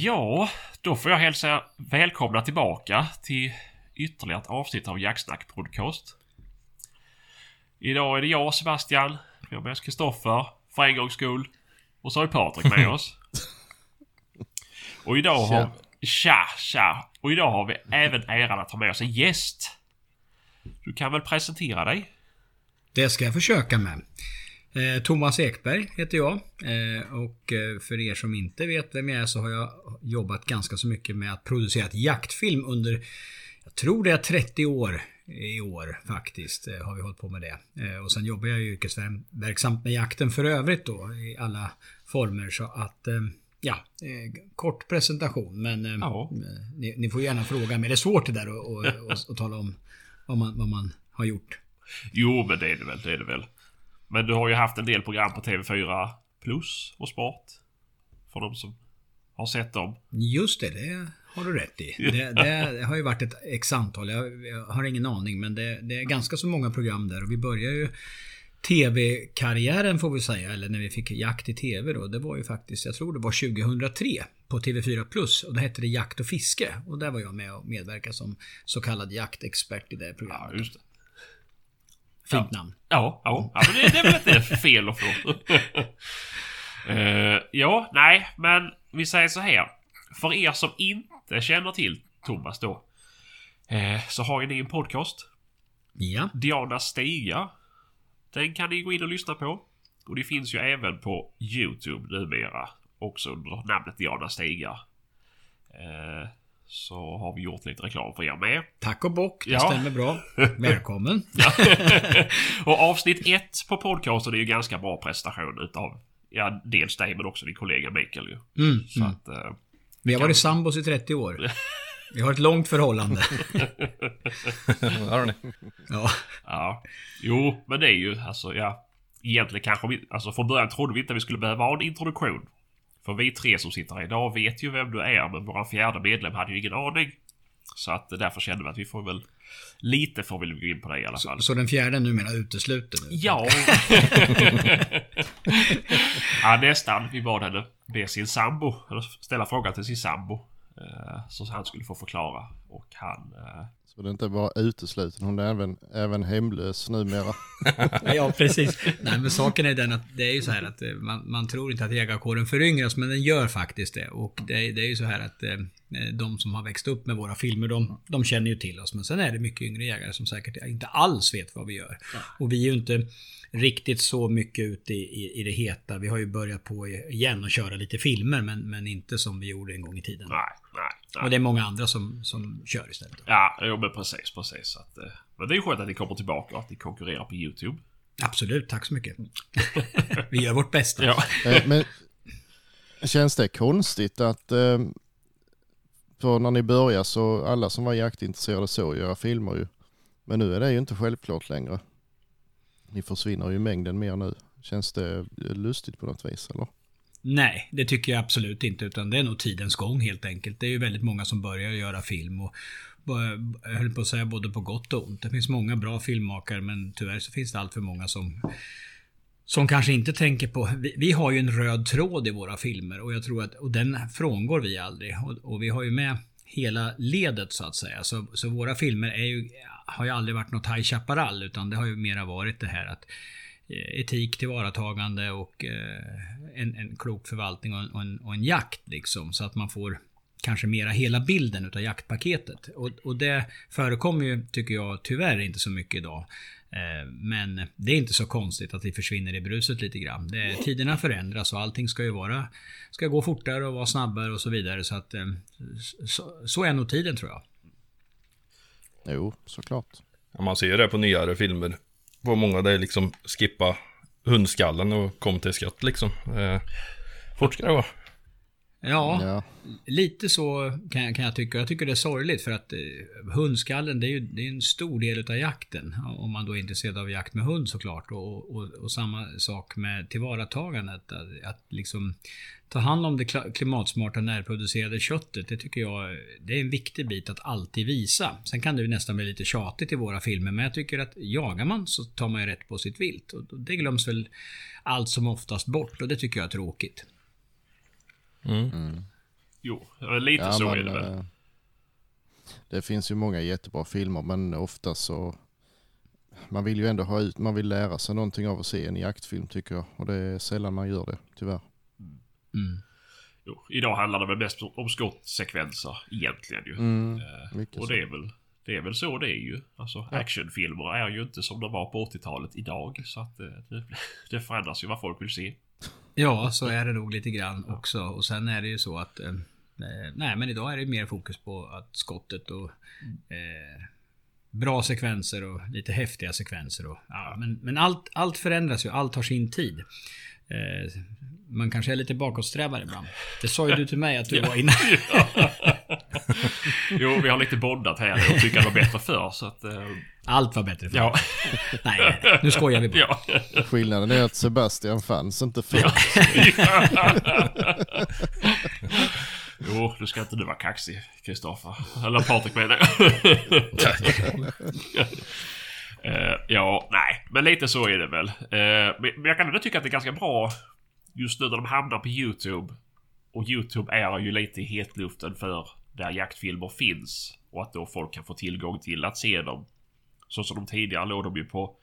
Ja, då får jag hälsa välkomna tillbaka till ytterligare ett avsnitt av Jacksnack Podcast. Idag är det jag, Sebastian, vi har med oss Kristoffer, för en gångs skull. Och så har vi Patrik med oss. Och idag har... Tja, tja! Och idag har vi även äran att ha med oss en gäst. Du kan väl presentera dig? Det ska jag försöka med. Eh, Thomas Ekberg heter jag. Eh, och eh, för er som inte vet vem jag är så har jag jobbat ganska så mycket med att producera ett jaktfilm under, jag tror det är 30 år i år faktiskt, har vi hållit på med det. Och sen jobbar jag yrkesverksamt med jakten för övrigt då i alla former så att Ja, kort presentation men ja. ni, ni, får gärna fråga mig. Det är svårt det där att tala om vad man, vad man har gjort. Jo, men det är det väl. Det är det väl. Men du har ju haft en del program på TV4 Plus och Sport. För de som har sett dem. Just det, det har du rätt i. Det, det har ju varit ett x antal. Jag, jag har ingen aning men det, det, är ganska så många program där och vi börjar ju TV-karriären får vi säga, eller när vi fick jakt i TV då. Det var ju faktiskt, jag tror det var 2003 på TV4 Plus och då hette det Jakt och Fiske. Och där var jag med och medverkade som så kallad jaktexpert i det programmet. Ja, just det. Fint namn. Ja, ja. ja det, det är väl inte fel att få. uh, ja, nej, men vi säger så här. För er som inte känner till Thomas då. Uh, så har ju ni en podcast. Ja. Diana Stiga. Den kan ni gå in och lyssna på. Och det finns ju även på Youtube numera. Också under namnet Diana Stiga. Uh, så har vi gjort lite reklam för er med. Tack och bock, det ja. stämmer bra. Välkommen! och avsnitt ett på podcasten är ju ganska bra prestation utav Ja, dels dig men också din kollega Mikael ju. Mm, så mm. Att, uh, vi har varit sambos i 30 år. Vi har ett långt förhållande. har ni? Ja. Ja. Jo, men det är ju alltså, ja. Egentligen kanske vi, alltså från början trodde vi inte vi skulle behöva ha en introduktion. För vi tre som sitter här idag vet ju vem du är, men vår fjärde medlem hade ju ingen aning. Så att därför kände vi att vi får väl... Lite får vi gå in på det i alla fall. Så, så den fjärde numera utesluten? Ja. ja, nästan. Vi bad henne be sin sambo, eller ställa frågan till sin sambo. Eh, så han skulle få förklara. Och han eh, så det är inte bara utesluten, hon är även, även hemlös numera. ja, precis. Nej, men saken är den att det är ju så här att eh, man, man tror inte att jägarkåren föryngras, men den gör faktiskt det. Och det, det är ju så här att eh, de som har växt upp med våra filmer, de, de känner ju till oss. Men sen är det mycket yngre jägare som säkert inte alls vet vad vi gör. Och vi är ju inte riktigt så mycket ute i, i, i, det heta. Vi har ju börjat på igen och köra lite filmer, men, men inte som vi gjorde en gång i tiden. Nej, nej, nej. Och det är många andra som, som kör istället. Ja, jo, men precis, precis. Att, eh, men det är ju skönt att ni kommer tillbaka och att ni konkurrerar på YouTube. Absolut, tack så mycket. vi gör vårt bästa. Ja. Eh, men känns det konstigt att eh, för när ni började så alla som var jaktintresserade såg göra filmer ju. Men nu är det ju inte självklart längre. Ni försvinner ju i mängden mer nu. Känns det lustigt på något vis eller? Nej, det tycker jag absolut inte. Utan det är nog tidens gång helt enkelt. Det är ju väldigt många som börjar göra film. Och jag höll på att säga både på gott och ont. Det finns många bra filmmakare men tyvärr så finns det allt för många som som kanske inte tänker på... Vi, vi, har ju en röd tråd i våra filmer och jag tror att... Och den frångår vi aldrig. Och, och vi har ju med hela ledet så att säga. Så, så våra filmer är ju, har ju aldrig varit något High Chaparral utan det har ju mera varit det här att eh, etik, tillvaratagande och eh, en, en klok förvaltning och en, och, en, och en, jakt liksom. Så att man får kanske mera hela bilden utav jaktpaketet. Och, och det förekommer ju, tycker jag, tyvärr inte så mycket idag. Eh, men det är inte så konstigt att vi försvinner i bruset lite grann. Det, tiderna förändras och allting ska ju vara, ska gå fortare och vara snabbare och så vidare. Så att så, så är nog tiden tror jag. Jo, såklart. Ja, man ser ju det på nyare filmer. På många det är liksom skippa hundskallen och kom till skott liksom. Eh, fort ska det vara. Ja, ja, lite så kan jag, kan jag tycka. Jag tycker det är sorgligt för att eh, hundskallen det är ju det är en stor del av jakten. Om man då är intresserad av jakt med hund såklart. Och, och, och samma sak med tillvaratagandet. Att, att liksom ta hand om det klimatsmarta närproducerade köttet. Det tycker jag det är en viktig bit att alltid visa. Sen kan det ju nästan bli lite tjatigt i våra filmer. Men jag tycker att jagar man så tar man ju rätt på sitt vilt. Och det glöms väl allt som oftast bort och det tycker jag är tråkigt. Mm. Mm. Jo, lite så är det väl. eh, Det finns ju många jättebra filmer men ofta så man vill ju ändå ha ut, man vill lära sig någonting av att se en jaktfilm tycker jag. Och det är sällan man gör det, tyvärr. Mm. Jo, idag handlar det väl mest om skottsekvenser egentligen ju. Mm, Eh, och det är väl det är väl så det är ju. Alltså actionfilmer är ju inte som de var på 80-talet idag. Så att eh, det, det förändras ju vad folk vill se. Ja, så är det nog lite grann också. Och sen är det ju så att... Eh, nej, men idag är det mer fokus på att skottet och... Eh, bra sekvenser och lite häftiga sekvenser. Och, ja, men men allt, allt förändras ju. Allt har sin tid. Eh, man kanske är lite bakåtsträvare ibland. Det sa ju du till mig att du var innan. Jo, vi har lite bondat här och tycker det var bättre förr så att... Eh, Allt var bättre förr. ja. Nej, nej, nej, nu skojar vi bara. ja. Skillnaden är att Sebastian fanns inte förr. Jo, nu ska inte du vara kaxig, Kristoffer. Eller Patrik menar jag. Eh, ja, nej, men lite så är det väl. Eh, men men jag kan ändå tycka att det är ganska bra just nu när de hamnar på YouTube. Och YouTube är ju lite i hetluften för där jaktfilmer finns. Och att då folk kan få tillgång till att se dem. Så som de tidigare låg de ju på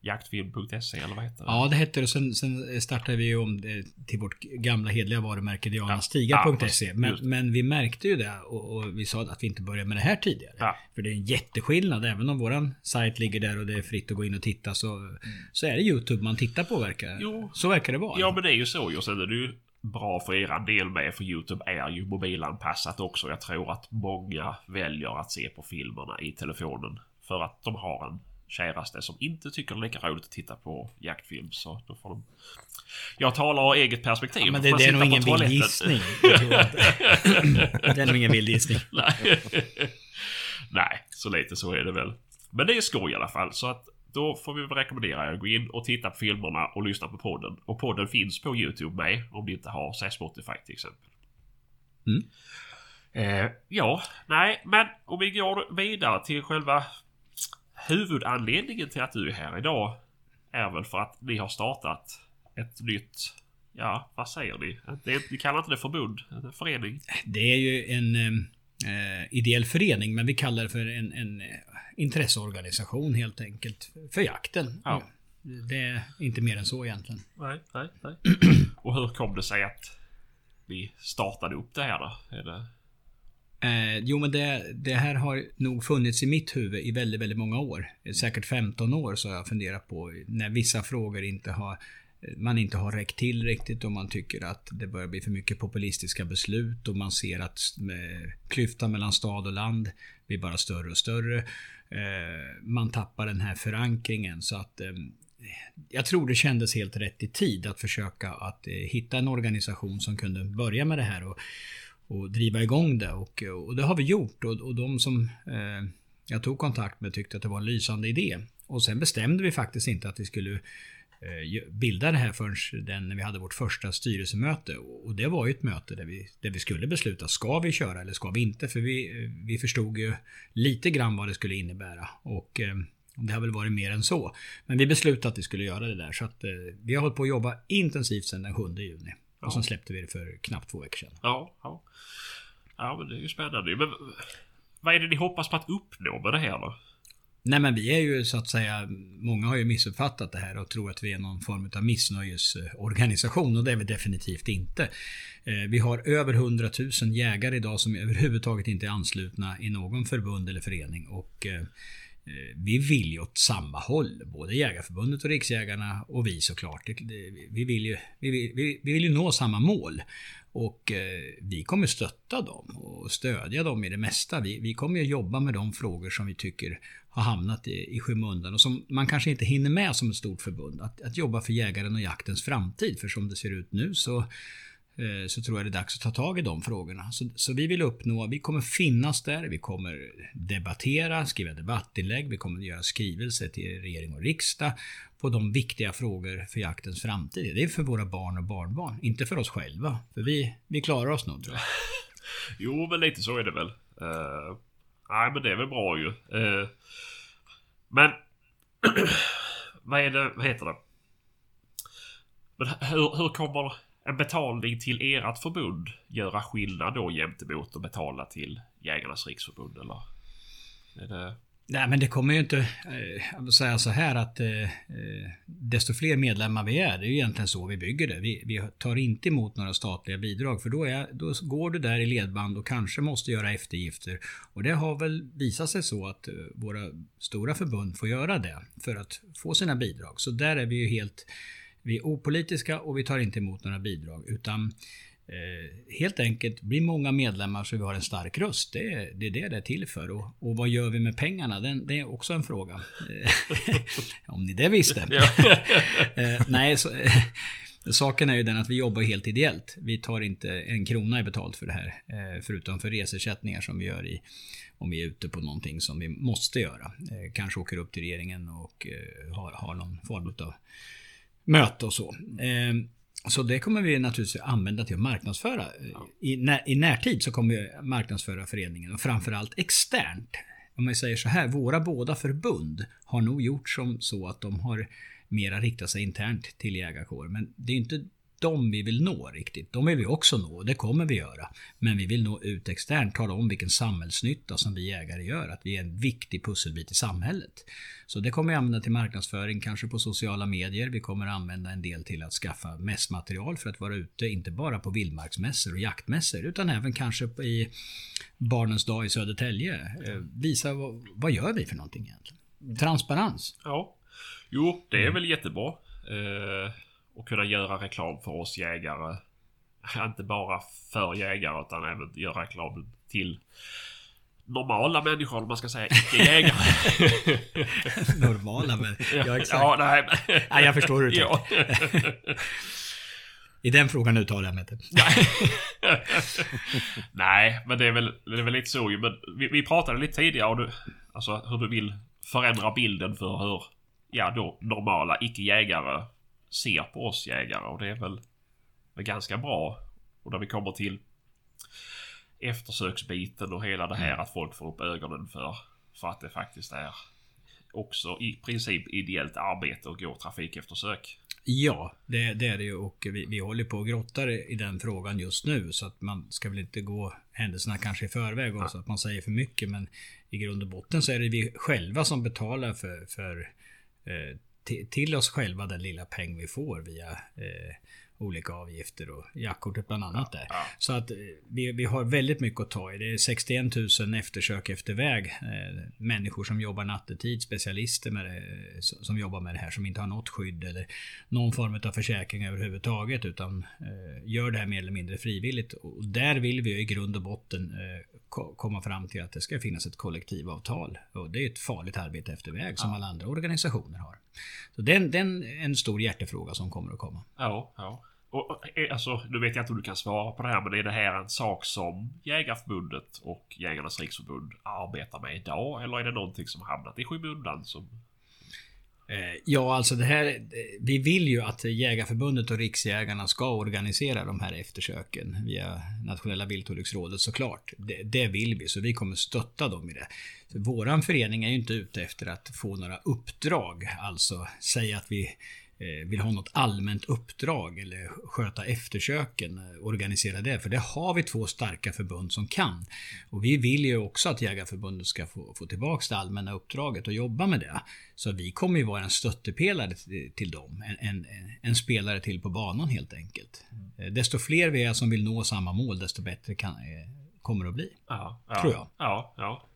jaktfilm.se eller vad heter det? Ja, det hette det. Sen, sen startade vi ju om det till vårt gamla hedliga varumärke Ja, dianastiga.se. men, men vi märkte ju det och, och vi sa att vi inte började med det här tidigare. Ja. För det är en jätteskillnad. Även om våran sajt ligger där och det är fritt att gå in och titta så, så är det YouTube man tittar på verkar Jo. Så verkar det vara. Ja men det är ju så ju. Sen är det ju bra för era del med för Youtube är ju mobilanpassat också. Jag tror att många väljer att se på filmerna i telefonen. För att de har en käraste som inte tycker det är lika roligt att titta på jaktfilm. Så då får de... Jag talar av eget perspektiv. Ja, men det, det är nog ingen vild gissning. Det är nog ingen vild gissning. Nej. Nej, så lite så är det väl. Men det är skoj i alla fall. Så att då får vi väl rekommendera er att gå in och titta på filmerna och lyssna på podden. Och podden finns på YouTube med om ni inte har, säg Spotify till exempel. Mm. Eh, ja, nej, men om vi går vidare till själva huvudanledningen till att du är här idag. Är väl för att ni har startat ett nytt, ja vad säger ni? Det, ni kallar inte det förbund, en förening? Det är ju en eh, ideell förening, men vi kallar det för en, en eh, intresseorganisation helt enkelt. För jakten. Ja. Det är inte mer än så egentligen. Nej, nej, nej. Och hur kom det sig att vi startade upp det här då? Det... Eh, jo, men det, det här har nog funnits i mitt huvud i väldigt, väldigt många år. Säkert 15 år så har jag funderat på när vissa frågor inte har man inte har räckt till riktigt och man tycker att det börjar bli för mycket populistiska beslut och man ser att klyftan mellan stad och land blir bara större och större. Eh, man tappar den här förankringen så att eh, jag tror det kändes helt rätt i tid att försöka att eh, hitta en organisation som kunde börja med det här och, och driva igång det. Och, och det har vi gjort. Och, och de som jag tog kontakt med tyckte att det var en lysande idé. Och sen bestämde vi faktiskt inte att vi skulle bilda det här förrän den, när vi hade vårt första styrelsemöte. Och det var ju ett möte där vi, där vi skulle besluta, ska vi köra eller ska vi inte? För vi, vi förstod ju lite grann vad det skulle innebära. Och eh, det har väl varit mer än så. Men vi beslutade att vi skulle göra det där. Så att eh, vi har hållit på att jobba intensivt sedan den 7 juni. Och sen släppte vi det för knappt två veckor sedan. Ja, ja. Ja, men det är ju spännande. Men vad är det ni hoppas på att uppnå med det här då? Nej men vi är ju så att säga, många har ju missuppfattat det här och tror att vi är någon form av missnöjesorganisation och det är vi definitivt inte. Eh, vi har över 100 000 jägare idag som överhuvudtaget inte är anslutna i någon förbund eller förening och eh, eh, vi vill ju åt samma håll, både Jägarförbundet och Riksjägarna och vi såklart. Vi vill ju, vi vill, vi, vill ju nå samma mål. Och vi kommer stötta dem och stödja dem i det mesta. Vi, vi kommer ju jobba med de frågor som vi tycker har hamnat i, i skymundan och som man kanske inte hinner med som ett stort förbund. Att, att jobba för jägaren och jaktens framtid. För som det ser ut nu så, eh, så tror jag det är dags att ta tag i de frågorna. Så, så vi vill uppnå, vi kommer finnas där, vi kommer debattera, skriva debattinlägg, vi kommer göra skrivelser till regering och riksdag på de viktiga frågor för jaktens framtid. Det är för våra barn och barnbarn, inte för oss själva. För vi, vi klarar oss nog tror jag. Jo, men lite så är det väl. Uh, nej, men det är väl bra ju. Eh, men... vad är det, vad heter det? Men hur, hur kommer en betalning till ert förbund göra skillnad då gentemot att betala till Jägarnas Riksförbund eller? Är det... Nej men det kommer ju inte, eh, att jag vill säga så här att eh, eh, desto fler medlemmar vi är, det är ju egentligen så vi bygger det. Vi, vi tar inte emot några statliga bidrag för då, är, då går du där i ledband och kanske måste göra eftergifter. Och det har väl visat sig så att eh, våra stora förbund får göra det för att få sina bidrag. Så där är vi ju helt, vi är opolitiska och vi tar inte emot några bidrag utan Eh, helt enkelt bli många medlemmar så vi har en stark röst. Det är det är det, det är till för. Och, och vad gör vi med pengarna? Den, det är också en fråga. Eh, om ni det visste. eh, nej, så, eh, saken är ju den att vi jobbar helt ideellt. Vi tar inte en krona i betalt för det här. Eh, förutom för resersättningar som vi gör i om vi är ute på någonting som vi måste göra. Eh, kanske åker upp till regeringen och har, har någon form av möte och så. Så det kommer vi naturligtvis använda till att marknadsföra. Ja. I, när, I närtid så kommer vi marknadsföra föreningen och framförallt externt. Om man säger så här, våra båda förbund har nog gjort som så att de har mera riktat sig internt till jägarkår. Men det är inte de vi vill nå riktigt. De vill vi också nå och det kommer vi göra. Men vi vill nå ut externt, tala om vilken samhällsnytta som vi jägare gör. Att vi är en viktig pusselbit i samhället. Så det kommer vi använda till marknadsföring, kanske på sociala medier. Vi kommer använda en del till att skaffa mässmaterial för att vara ute, inte bara på vildmarksmässor och jaktmässor, utan även kanske i Barnens dag i Södertälje. Eh, visa vad, vad gör vi för någonting egentligen? Transparens. Ja. Jo, det är väl jättebra. Eh, och kunna göra reklam för oss jägare. Inte bara för jägare utan även göra reklam till normala människor, om man ska säga icke-jägare. normala människor? Ja, exakt. Ja, nej, nej, jag förstår hur du tänker. I den frågan uttalar jag mig inte. nej, men det är väl, det är väl lite så Men vi, vi pratade lite tidigare om alltså, hur du vill förändra bilden för hur, ja då, normala icke-jägare ser på oss jägare och det är väl, väl ganska bra. Och när vi kommer till eftersöksbiten och hela det här mm. att folk får upp ögonen för, för att det faktiskt är också i princip ideellt arbete och gå trafikeftersök. Ja, det, det är det ju och vi, vi håller på och grottar i den frågan just nu så att man ska väl inte gå händelserna kanske i förväg och så att man säger för mycket men i grund och botten så är det vi själva som betalar för, för eh, till oss själva den lilla peng vi får via eh, olika avgifter och jaktkortet bland annat där. Ja. Så att eh, vi, vi har väldigt mycket att ta i. Det är 61 000 eftersök efter väg. Eh, människor som jobbar nattetid, specialister med det, som jobbar med det här som inte har något skydd eller någon form av försäkring överhuvudtaget utan eh, gör det här mer eller mindre frivilligt. Och där vill vi i grund och botten eh, komma fram till att det ska finnas ett kollektivavtal. Och det är ett farligt arbete efter väg som ja. alla andra organisationer har. Så det är en stor hjärtefråga som kommer att komma. Ja, ja. Och, eh, alltså, nu vet jag inte om du kan svara på det här, men är det här en sak som Jägarförbundet och Jägarnas Riksförbund arbetar med idag? Eller är det någonting som hamnat i skymundan som Eh, ja, alltså det här. Vi vill ju att Jägarförbundet och Riksjägarna ska organisera de här eftersöken via Nationella viltolycksrådet såklart. Det, det vill vi, så vi kommer stötta dem i det. Så våran förening är ju inte ute efter att få några uppdrag, alltså säga att vi vill ha något allmänt uppdrag eller sköta eftersöken, eh, organisera det. För det har vi två starka förbund som kan. Och vi vill ju också att Jägarförbundet ska få, få tillbaka det allmänna uppdraget och jobba med det. Så vi kommer ju vara en stöttepelare till dem. En, en, en spelare till på banan helt enkelt. Mm. Desto fler vi är som vill nå samma mål, desto bättre kan, kommer det att bli. Ja, tror jag. Ja, ja.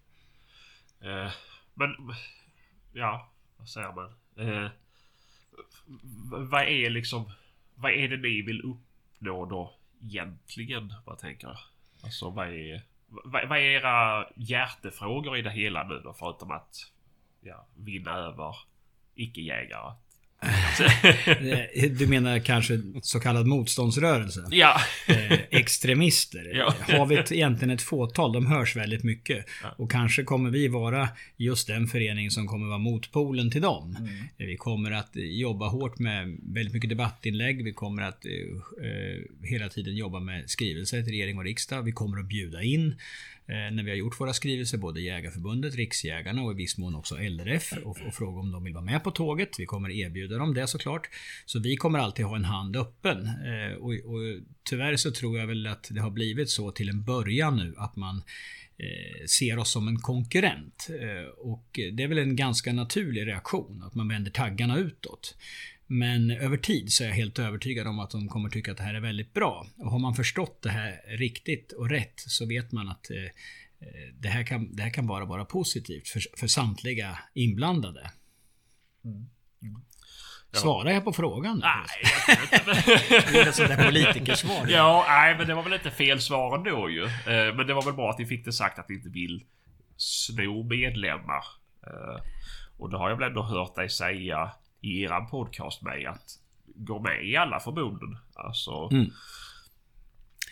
Eh, men, ja, vad säger man? Eh, vad är liksom... Vad är det ni vill uppnå då egentligen? Vad tänker jag? Alltså vad är... Vad, vad är era hjärtefrågor i det hela nu då? Förutom att ja, vinna över icke-jägare. du menar kanske så kallad motståndsrörelse? Ja. Eh, extremister. Ja. Har vi ett, egentligen ett fåtal, de hörs väldigt mycket. Ja. Och kanske kommer vi vara just den förening som kommer vara motpolen till dem. Mm. Vi kommer att jobba hårt med väldigt mycket debattinlägg. Vi kommer att eh, hela tiden jobba med skrivelser till regering och riksdag. Vi kommer att bjuda in Eh, Eh, när vi har gjort våra skrivelser, både Jägarförbundet, Riksjägarna och i viss mån också LRF och, och fråga om de vill vara med på tåget. Vi kommer erbjuda dem det såklart. Så vi kommer alltid ha en hand öppen. Eh, och, och tyvärr så tror jag väl att det har blivit så till en början nu att man eh, ser oss som en konkurrent. Eh, och det är väl en ganska naturlig reaktion att man vänder taggarna utåt. Men över tid så är jag helt övertygad om att de kommer tycka att det här är väldigt bra. Och har man förstått det här riktigt och rätt så vet man att eh, det, här kan, det här kan bara vara positivt för, för samtliga inblandade. Mm. Ja. Svarar jag på frågan? Nej, det är ett sånt där politikersvar. ja, nej, men det var väl inte fel svar ändå ju. Eh, men det var väl bra att ni fick det sagt att ni inte vill sno medlemmar. Eh, och det har jag väl ändå hört dig säga i eran podcast med att gå med i alla förbunden. Alltså... Mm.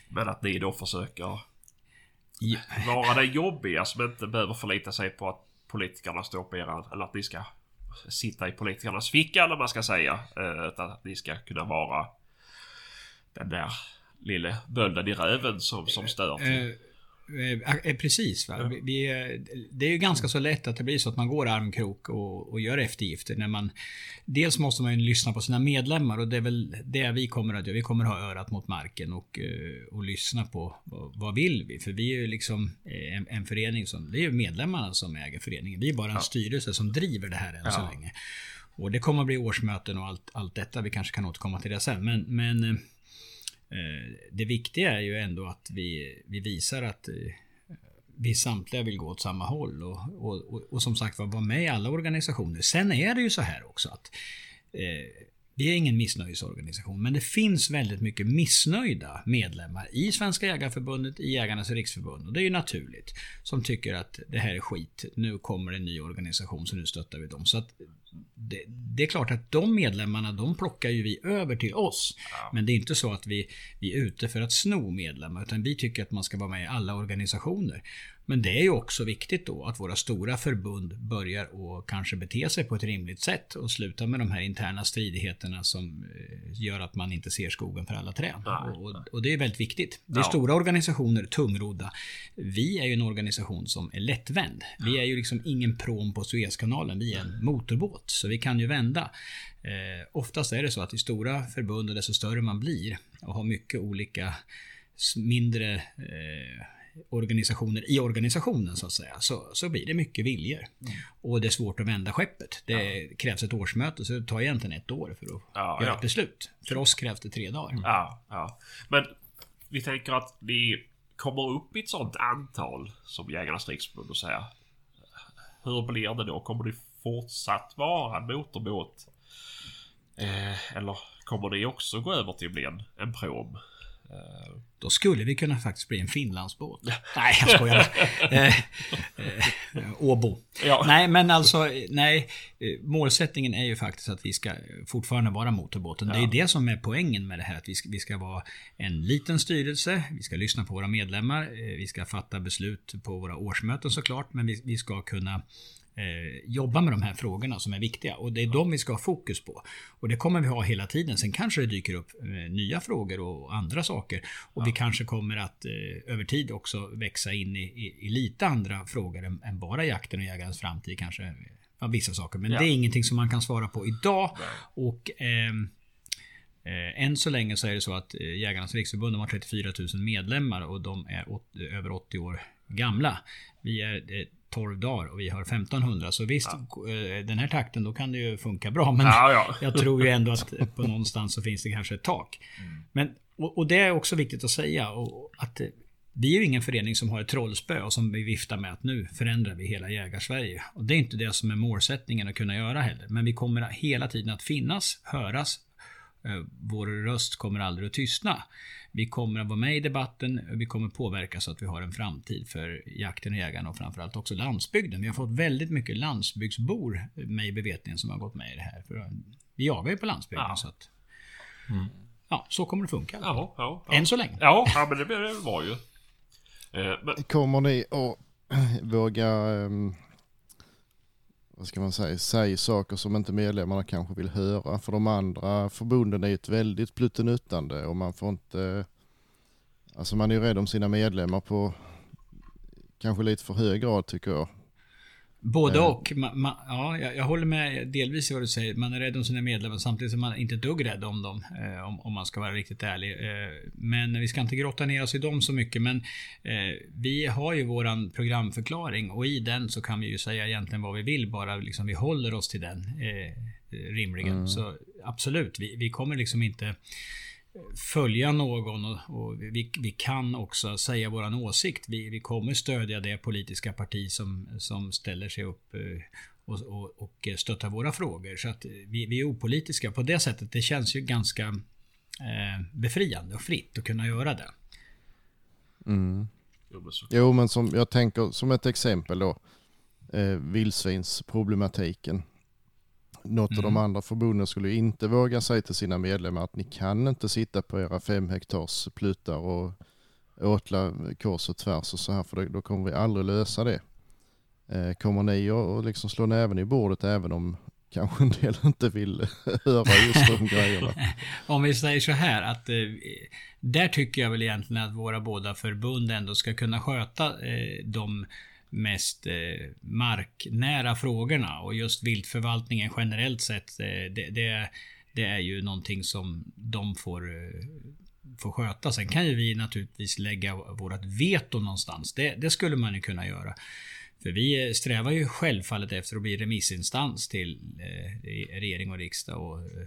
Men att ni då försöker ja. vara det jobbiga som inte behöver förlita sig på att politikerna står på eran... Eller att ni ska sitta i politikernas ficka eller vad man ska säga. Eh, utan att ni ska kunna vara den där lille bölden i röven som, som stör. Till. Eh, Eh, eh, precis. Va? Ja. Vi, det är ju ganska så lätt att det blir så att man går armkrok och, och gör eftergifter. När man, dels måste man ju lyssna på sina medlemmar och det är väl det vi kommer att göra. Vi kommer att ha örat mot marken och, eh, och lyssna på vad, vill vi? För vi är ju liksom en, en, förening som, det är ju medlemmarna som äger föreningen. Vi är bara en ja. styrelse som driver det här än ja. så länge. Och det kommer att bli årsmöten och allt, allt detta. Vi kanske kan återkomma till det sen. Men, men Eh, Eh, det viktiga är ju ändå att vi, vi visar att eh, vi samtliga vill gå åt samma håll och, och, och, och som sagt var vara med i alla organisationer. Sen är det ju så här också att eh, vi är ingen missnöjesorganisation, men det finns väldigt mycket missnöjda medlemmar i Svenska Jägareförbundet, i Jägarnas Riksförbund. Och det är ju naturligt. Som tycker att det här är skit. Nu kommer en ny organisation, så nu stöttar vi dem. Så att det, det, är klart att de medlemmarna, de plockar ju vi över till oss. Ja. Men det är inte så att vi, vi är ute för att sno medlemmar, utan vi tycker att man ska vara med i alla organisationer. Men det är ju också viktigt då att våra stora förbund börjar och kanske bete sig på ett rimligt sätt och sluta med de här interna stridigheterna som eh, gör att man inte ser skogen för alla träd. Och, och, det är väldigt viktigt. Det är ja. stora organisationer, tungrodda. Vi är ju en organisation som är lättvänd. Vi är ju liksom ingen prom på Suezkanalen. Vi är en motorbåt. Så vi kan ju vända. Eh, oftast är det så att i stora förbund, och desto större man blir och har mycket olika mindre eh, organisationer i organisationen så att säga, så, så blir det mycket viljor. Mm. Och det är svårt att vända skeppet. Det ja. krävs ett årsmöte, så det tar egentligen ett år för att ja, göra ja. ett beslut. För oss krävs det tre dagar. Ja, ja. Men vi tänker att vi kommer upp i ett sånt antal som Jägarnas Riksförbund och säga Hur blir det då? Kommer det fortsatt vara en motorbåt? Eh, eller kommer det också gå över till att bli en, en prom? Eh, då skulle vi kunna faktiskt bli en Finlandsbåt. nej, jag skojar. eh, eh, Åbo. Ja. Nej, men alltså, nej. Målsättningen är ju faktiskt att vi ska fortfarande vara motorbåten. Ja. Det är det som är poängen med det här. Att vi ska, vi ska vara en liten styrelse. Vi ska lyssna på våra medlemmar. Vi ska fatta beslut på våra årsmöten såklart. Men vi, vi ska kunna eh, jobba med de här frågorna som är viktiga. Och det är de vi ska ha fokus på. Och det kommer vi ha hela tiden. Sen kanske det dyker upp eh, nya frågor och andra saker. Och ja. vi kanske kommer att eh, över tid också växa in i, i, i lite andra frågor än, än, bara jakten och jägarens framtid. Kanske ja, vissa saker. Men ja. det är ingenting som man kan svara på idag. Nej. Och ehm, Eh, än så länge så är det så att eh, Jägarnas Riksförbund har 34 000 medlemmar och de är åt, över 80 år gamla. Vi är eh, 12 dagar och vi har 1500. Så visst, ja. Eh, den här takten då kan det ju funka bra. Men ja, ja. jag tror ju ändå att på någonstans så finns det kanske ett tak. Mm. Men, och, och, det är också viktigt att säga. Och, att eh, vi är ju ingen förening som har ett trollspö och som vi viftar med att nu förändrar vi hela jägarsverige. Och det är inte det som är målsättningen att kunna göra heller. Men vi kommer hela tiden att finnas, höras. Eh, vår röst kommer aldrig att tystna. Vi kommer att vara med i debatten, vi kommer påverka så att vi har en framtid för jakten och jägarna och framförallt också landsbygden. Vi har fått väldigt mycket landsbygdsbor med i bevetningen som har gått med i det här. För vi jagar ju på landsbygden ja. så att... Mm. Ja, så kommer det funka. Ja, ja, ja. Än så länge. Ja, ja men det bra ju. Eh, men... Kommer ni att våga um, vad ska man säga, säg saker som inte medlemmarna kanske vill höra. För de andra förbunden är ett väldigt pluttenuttande och man får inte, alltså man är ju rädd om sina medlemmar på kanske lite för hög grad tycker jag. Både Eh. och. Ma, ma, ja, jag, jag håller med delvis i vad du säger. Man är rädd om sina medlemmar samtidigt som man inte är dugg rädd om dem. Eh, om, om man ska vara riktigt ärlig. Eh, men vi ska inte grotta ner oss i dem så mycket. Men eh, vi har ju våran programförklaring och i den så kan vi ju säga egentligen vad vi vill. Bara liksom vi håller oss till den. Eh, rimligen. Så absolut, vi, vi kommer liksom inte följa någon och, och vi, vi kan också säga våran åsikt. Vi, vi kommer stödja det politiska parti som, som ställer sig upp eh, och, och, och stöttar våra frågor. Så att vi, vi är opolitiska på det sättet. Det känns ju ganska eh, befriande och fritt att kunna göra det. Mm. Jo, men så- Jo, men som jag tänker som ett exempel då. Eh, vildsvinsproblematiken. Något av de Mm. andra förbunden skulle inte våga säga till sina medlemmar att ni kan inte sitta på era fem hektars pluttar och åtla kors och tvärs och så här för då, kommer vi aldrig lösa det. Eh, kommer ni att att liksom slå näven i bordet även om kanske en del inte vill höra just de grejerna? Om vi säger så här att eh, där tycker jag väl egentligen att våra båda förbund ändå ska kunna sköta eh, de mest eh, marknära frågorna och just viltförvaltningen generellt sett eh, det, det, det är ju någonting som de får eh, får sköta. Sen kan ju vi naturligtvis lägga vårt veto någonstans. Det, det skulle man ju kunna göra. För vi strävar ju självfallet efter att bli remissinstans till eh, regering och riksdag och eh,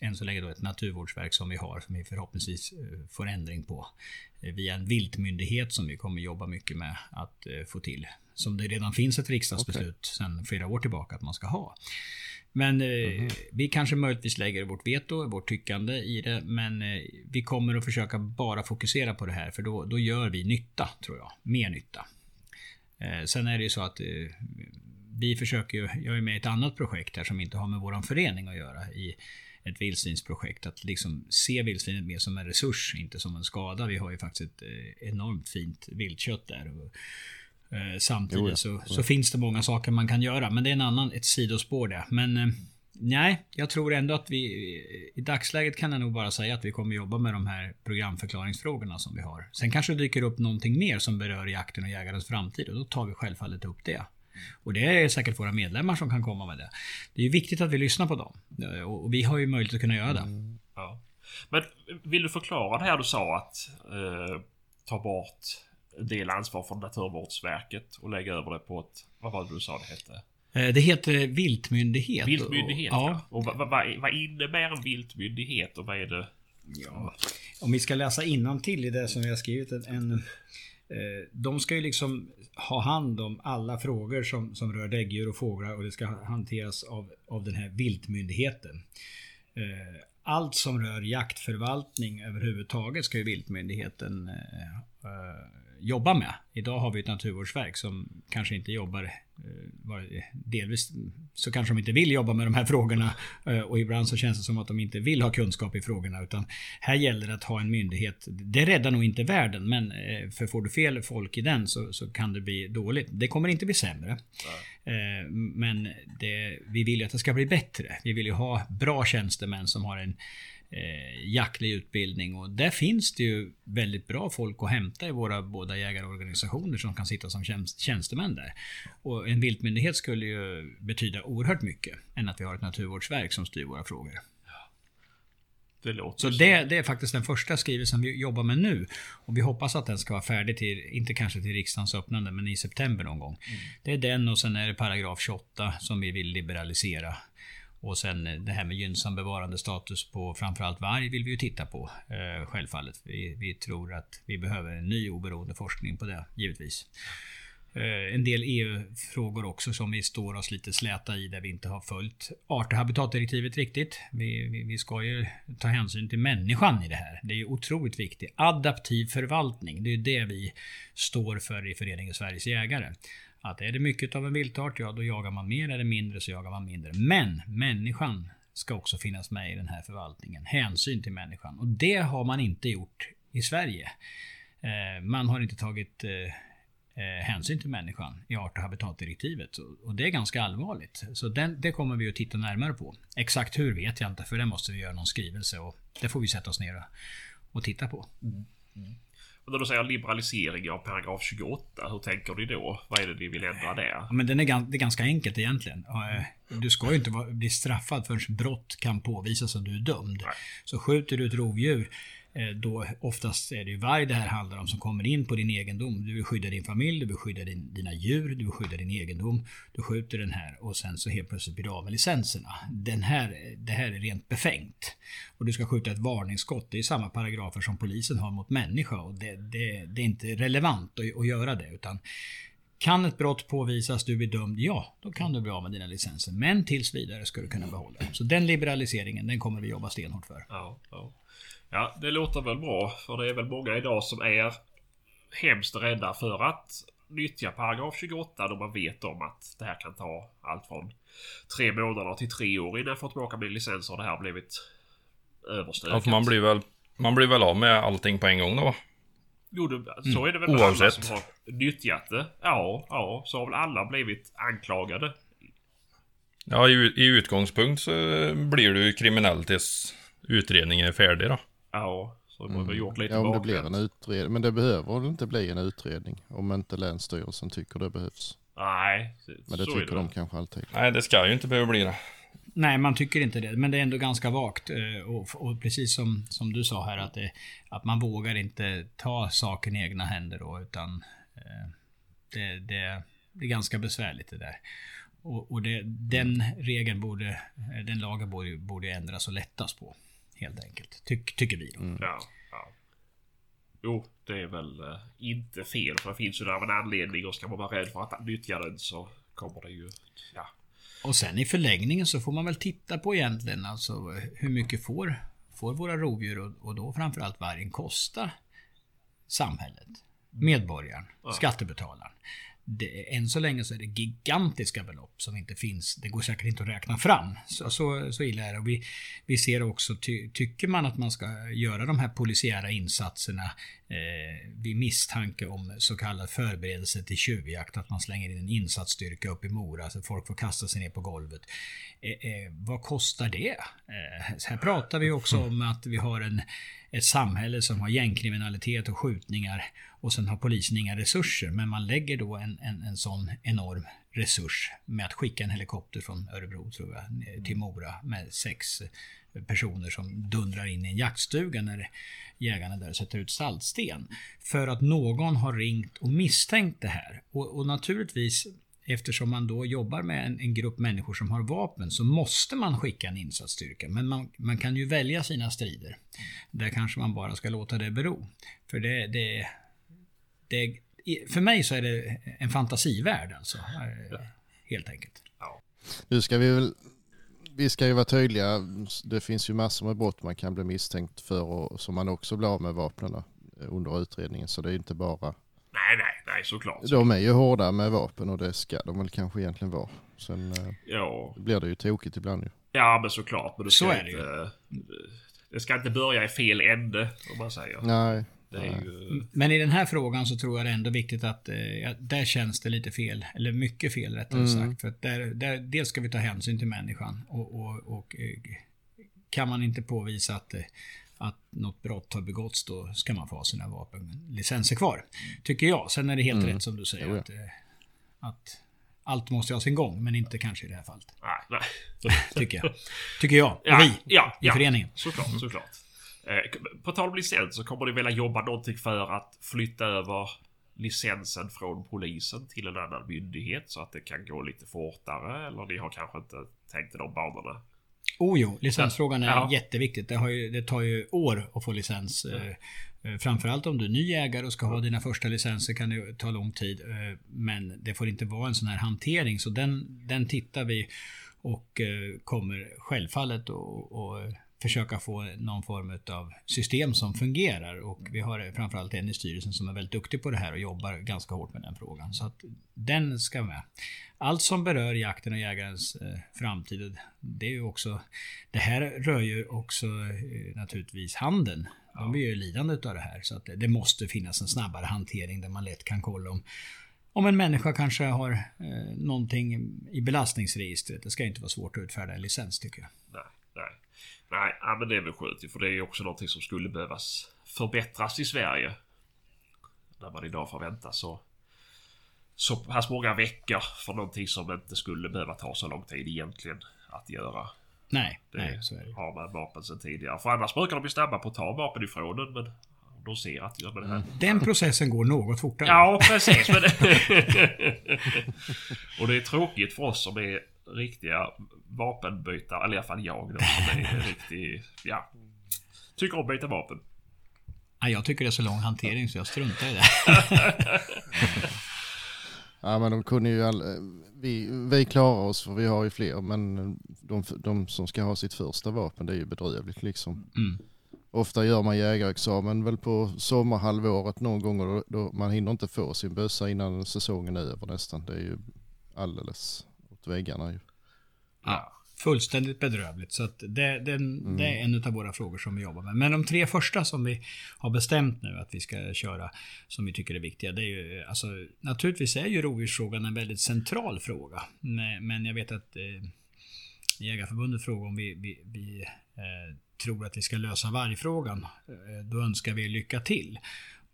än så länge då ett naturvårdsverk som vi har som vi förhoppningsvis eh, får ändring på. Eh, via en viltmyndighet som vi kommer jobba mycket med att eh, få till. Som det redan finns ett riksdagsbeslut sedan flera år tillbaka att man ska ha. Men eh, vi kanske möjligtvis lägger vårt veto, vårt tyckande i det. Men eh, vi kommer att försöka bara fokusera på det här för då, då gör vi nytta, tror jag. Mer nytta. Eh, sen är det ju så att eh, vi försöker ju, jag är med i ett annat projekt här som inte har med våran förening att göra i ett vildsvinsprojekt. Att liksom se vildsvinet mer som en resurs, inte som en skada. Vi har ju faktiskt ett eh, enormt fint viltkött där. Och, eh, samtidigt Jo, så, så finns det många saker man kan göra. Men det är en annan, ett sidospår det. Men eh, nej, jag tror ändå att vi i dagsläget kan jag nog bara säga att vi kommer jobba med de här programförklaringsfrågorna som vi har. Sen kanske det dyker upp någonting mer som berör jakten och jägarens framtid och då tar vi självfallet upp det. Och det är säkert våra medlemmar som kan komma med det. Det är viktigt att vi lyssnar på dem. Och vi har ju möjlighet att kunna göra det. Ja. Men vill du förklara det här du sa att eh, ta bort en del ansvar från Naturvårdsverket och lägga över det på ett... Vad var det du sa det hette? Eh, Det heter viltmyndighet. Viltmyndighet? Och- Ja. Och vad, vad, vad- innebär en viltmyndighet och vad är det? Ja. Om vi ska läsa till i det som vi har skrivit. En, Eh, de ska ju liksom ha hand om alla frågor som, som rör däggdjur och fåglar och det ska hanteras av, av den här viltmyndigheten. Eh, allt som rör jaktförvaltning överhuvudtaget ska ju viltmyndigheten eh, jobba med. Idag har vi ett naturvårdsverk som kanske inte jobbar, eh, delvis så kanske de inte vill jobba med de här frågorna eh, och ibland så känns det som att de inte vill ha kunskap i frågorna utan här gäller det att ha en myndighet. Det räddar nog inte världen men eh, för får du fel folk i den så, så kan det bli dåligt. Det kommer inte bli sämre. Men det, vi vill ju att det ska bli bättre. Vi vill ju ha bra tjänstemän som har en eh, jaktlig utbildning och där finns det ju väldigt bra folk att hämta i våra båda jägarorganisationer som kan sitta som tjänst, tjänstemän där. Och en viltmyndighet skulle ju betyda oerhört mycket än att vi har ett naturvårdsverk som styr våra frågor. Det Så det, det är faktiskt den första skrivelsen vi jobbar med nu. Och vi hoppas att den ska vara färdig till, inte kanske till riksdagens öppnande, men i september någon gång. Det är den och sen är det paragraf 28 som vi vill liberalisera. Och sen eh, det här med gynnsam bevarandestatus på framförallt varg vill vi ju titta på. Eh, självfallet. Vi, vi tror att vi behöver en ny oberoende forskning på det, givetvis. Eh, En del EU-frågor också som vi står oss lite släta i där vi inte har följt art och habitatdirektivet riktigt. Vi, vi, vi ska ju ta hänsyn till människan i det här. Det är ju otroligt viktigt. Adaptiv förvaltning, det är det vi står för i föreningen Sveriges jägare. Att är det mycket av en viltart, ja då jagar man mer. Är det mindre så jagar man mindre. Men människan ska också finnas med i den här förvaltningen. Hänsyn till människan. Och det har man inte gjort i Sverige. Eh, man har inte tagit eh, eh, hänsyn till människan i art och habitatdirektivet. Och- det är ganska allvarligt. Så den, det kommer vi att titta närmare på. Exakt hur vet jag inte, för det måste vi göra någon skrivelse och det får vi sätta oss ner och, och titta på. Och när du säger liberalisering av paragraf 28, hur tänker ni då? Vad är det ni vill ändra där? Men den är, det är ganska enkelt egentligen. Och, eh, Du ska ju inte bli straffad förrän brott kan påvisas att du är dömd. Nej. Så skjuter du ett rovdjur, Eh, då oftast är det ju varg det här handlar om som kommer in på din egendom. Du vill skydda din familj, du vill skydda din, dina djur, du vill skydda din egendom. Du skjuter den här och sen så helt plötsligt blir du av med licenserna. Den här, det här är rent befängt. Och du ska skjuta ett varningsskott. Det är samma paragrafer som polisen har mot människa och det, det, det är inte relevant att, att göra det. utan kan ett brott påvisas, du blir dömd, ja, då kan du bli av med dina licenser. Men tills vidare ska du kunna behålla dem. Så den liberaliseringen, den kommer vi jobba stenhårt för. Ja, ja ja, det låter väl bra. För det är väl många idag som är hemskt rädda för att nyttja paragraf 28 då man vet om att det här kan ta allt från tre månader till tre år innan jag får tillbaka min licens och det här blivit överstökat. Ja, för man blir väl, man blir väl av med allting på en gång då? Jo, det, så är det väl med alla som har nyttjat det. Ja, ja, så har väl alla blivit anklagade. Ja, i, i utgångspunkt så blir du kriminell tills utredningen är färdig då. Ja, så de har väl gjort lite Mm. Ja, om det blir en utredning. Men det behöver väl inte bli en utredning om inte Länsstyrelsen tycker det behövs. Nej, Men det så är tycker det. de kanske alltid. Nej, det ska ju inte behöva bli det. Nej, man tycker inte det. Men det är ändå ganska vagt. eh, Och, och precis som, som du sa här, att, det, att man vågar inte ta saken i egna händer då, utan eh, det, det, det är ganska besvärligt det där. Och, och det, den regeln borde, eh, den lagen borde, borde ändras och lättas på. Helt enkelt. Tyck, tycker vi då. Ja, ja. Jo, det är väl eh, inte fel. För det finns ju där av en anledning och ska man vara rädd för att nyttja den så kommer det ju... Ja. Och sen i förlängningen så får man väl titta på egentligen alltså hur mycket får, får våra rovdjur och, och då framförallt vargen kosta samhället, medborgaren, skattebetalaren. Det, än så länge så är det gigantiska belopp som inte finns. Det går säkert inte att räkna fram. Så, så, så illa är det. Och vi, vi ser också, ty, tycker man att man ska göra de här polisiära insatserna eh, vid misstanke om så kallad förberedelse till tjuvjakt, att man slänger in en insatsstyrka upp i Mora så folk får kasta sig ner på golvet. Eh, eh, vad kostar det? Eh, här pratar vi också om att vi har en, ett samhälle som har gängkriminalitet och skjutningar och sen har polisen inga resurser. Men man lägger då en, en, en sån enorm resurs med att skicka en helikopter från Örebro tror jag till Mora med sex personer som dundrar in i en jaktstuga när jägarna där sätter ut saltsten. För att någon har ringt och misstänkt det här. Och, och naturligtvis Eftersom man då jobbar med en, en, grupp människor som har vapen så måste man skicka en insatsstyrka. Men man, man kan ju välja sina strider. Där kanske man bara ska låta det bero. För det, det, det för mig så är det en fantasivärld alltså. Helt enkelt. Nu ska vi väl... Vi ska ju vara tydliga. Det finns ju massor med brott man kan bli misstänkt för och som man också blir av med vapnen under utredningen. Så det är inte bara... Nej, såklart. De är ju hårda med vapen och det ska de väl kanske egentligen vara. Sen eh, Ja, blir det ju tokigt ibland ju. ja men såklart. Men det ska Så är det inte, det ska inte börja i fel ände, om man säger. Nej. Ju... Men i den här frågan så tror jag det är ändå viktigt att eh, ja, där känns det lite fel. Eller mycket fel rättare sagt. För att där, där, dels ska vi ta hänsyn till människan. Och, och, och eh, kan man inte påvisa att, eh, att något brott har begåtts då ska man få ha sina vapenlicenser kvar. Tycker jag. Sen är det helt rätt som du säger. Jo, ja. Att, eh, att allt måste ha sin gång. Men inte kanske i det här fallet. Nej, nej. Tycker jag. Tycker jag. Och Ja, vi ja, i ja. föreningen. Såklart, såklart. Eh, På tal om licens så kommer ni vilja jobba någonting för att flytta över licensen från polisen till en annan myndighet så att det kan gå lite fortare eller ni har kanske inte tänkt i de banorna? Oh jo, licensfrågan är Ja. jätteviktigt. Det, ju, det tar ju år att få licens. Eh, Framförallt om du är ny ägare och ska ha dina första licenser kan det ta lång tid. eh, Men det får inte vara en sån här hantering. Så den, den tittar vi och kommer självfallet att försöka få någon form av system som fungerar. Och vi har framförallt en i styrelsen som är väldigt duktig på det här och jobbar ganska hårt med den frågan. Så att den ska med. Allt som berör jakten och jägarens eh, framtid, det är ju också... Det här rör ju också eh, naturligtvis handeln. De blir ju lidande av det här. Så att det, det måste finnas en snabbare hantering där man lätt kan kolla om om en människa kanske har eh, någonting i belastningsregistret. Det ska inte vara svårt att utfärda en licens tycker jag. Nej, nej. Ja, men det är väl skönt ju, för det är ju också någonting som skulle behövas förbättras i Sverige. när man idag får vänta så så pass många veckor för någonting som inte skulle behöva ta så lång tid egentligen att göra. Nej, Det nej, så är det. har man vapen sedan tidigare. För annars brukar de bli snabba på att ta vapen ifrån en men de ser att ja, men det här Den processen går något fortare. Ja, precis. Men och det är tråkigt för oss som är riktiga vapenbytare. Eller i alla fall jag då. Som är riktig, ja. Tycker om att byta vapen. Nej, jag tycker det är så lång hantering så jag struntar i det. Ja men de kunde ju all, vi, vi klarar oss för vi har ju fler men de, de som ska ha sitt första vapen det är ju bedrövligt liksom. Mm. Ofta gör man jägarexamen väl på sommarhalvåret någon gång och då, då man hinner inte få sin bössa innan säsongen är över nästan. Det är ju alldeles väggarna ju. Ja, fullständigt bedrövligt. Så att det, den, det är en av våra frågor som vi jobbar med. Men de tre första som vi har bestämt nu att vi ska köra, som vi tycker är viktiga, det är ju alltså, naturligtvis är ju rovdjursfrågan en väldigt central fråga. Men, jag vet att eh, Jägarförbundet frågar om vi, vi, vi eh, tror att vi ska lösa vargfrågan. Eh, då önskar vi lycka till.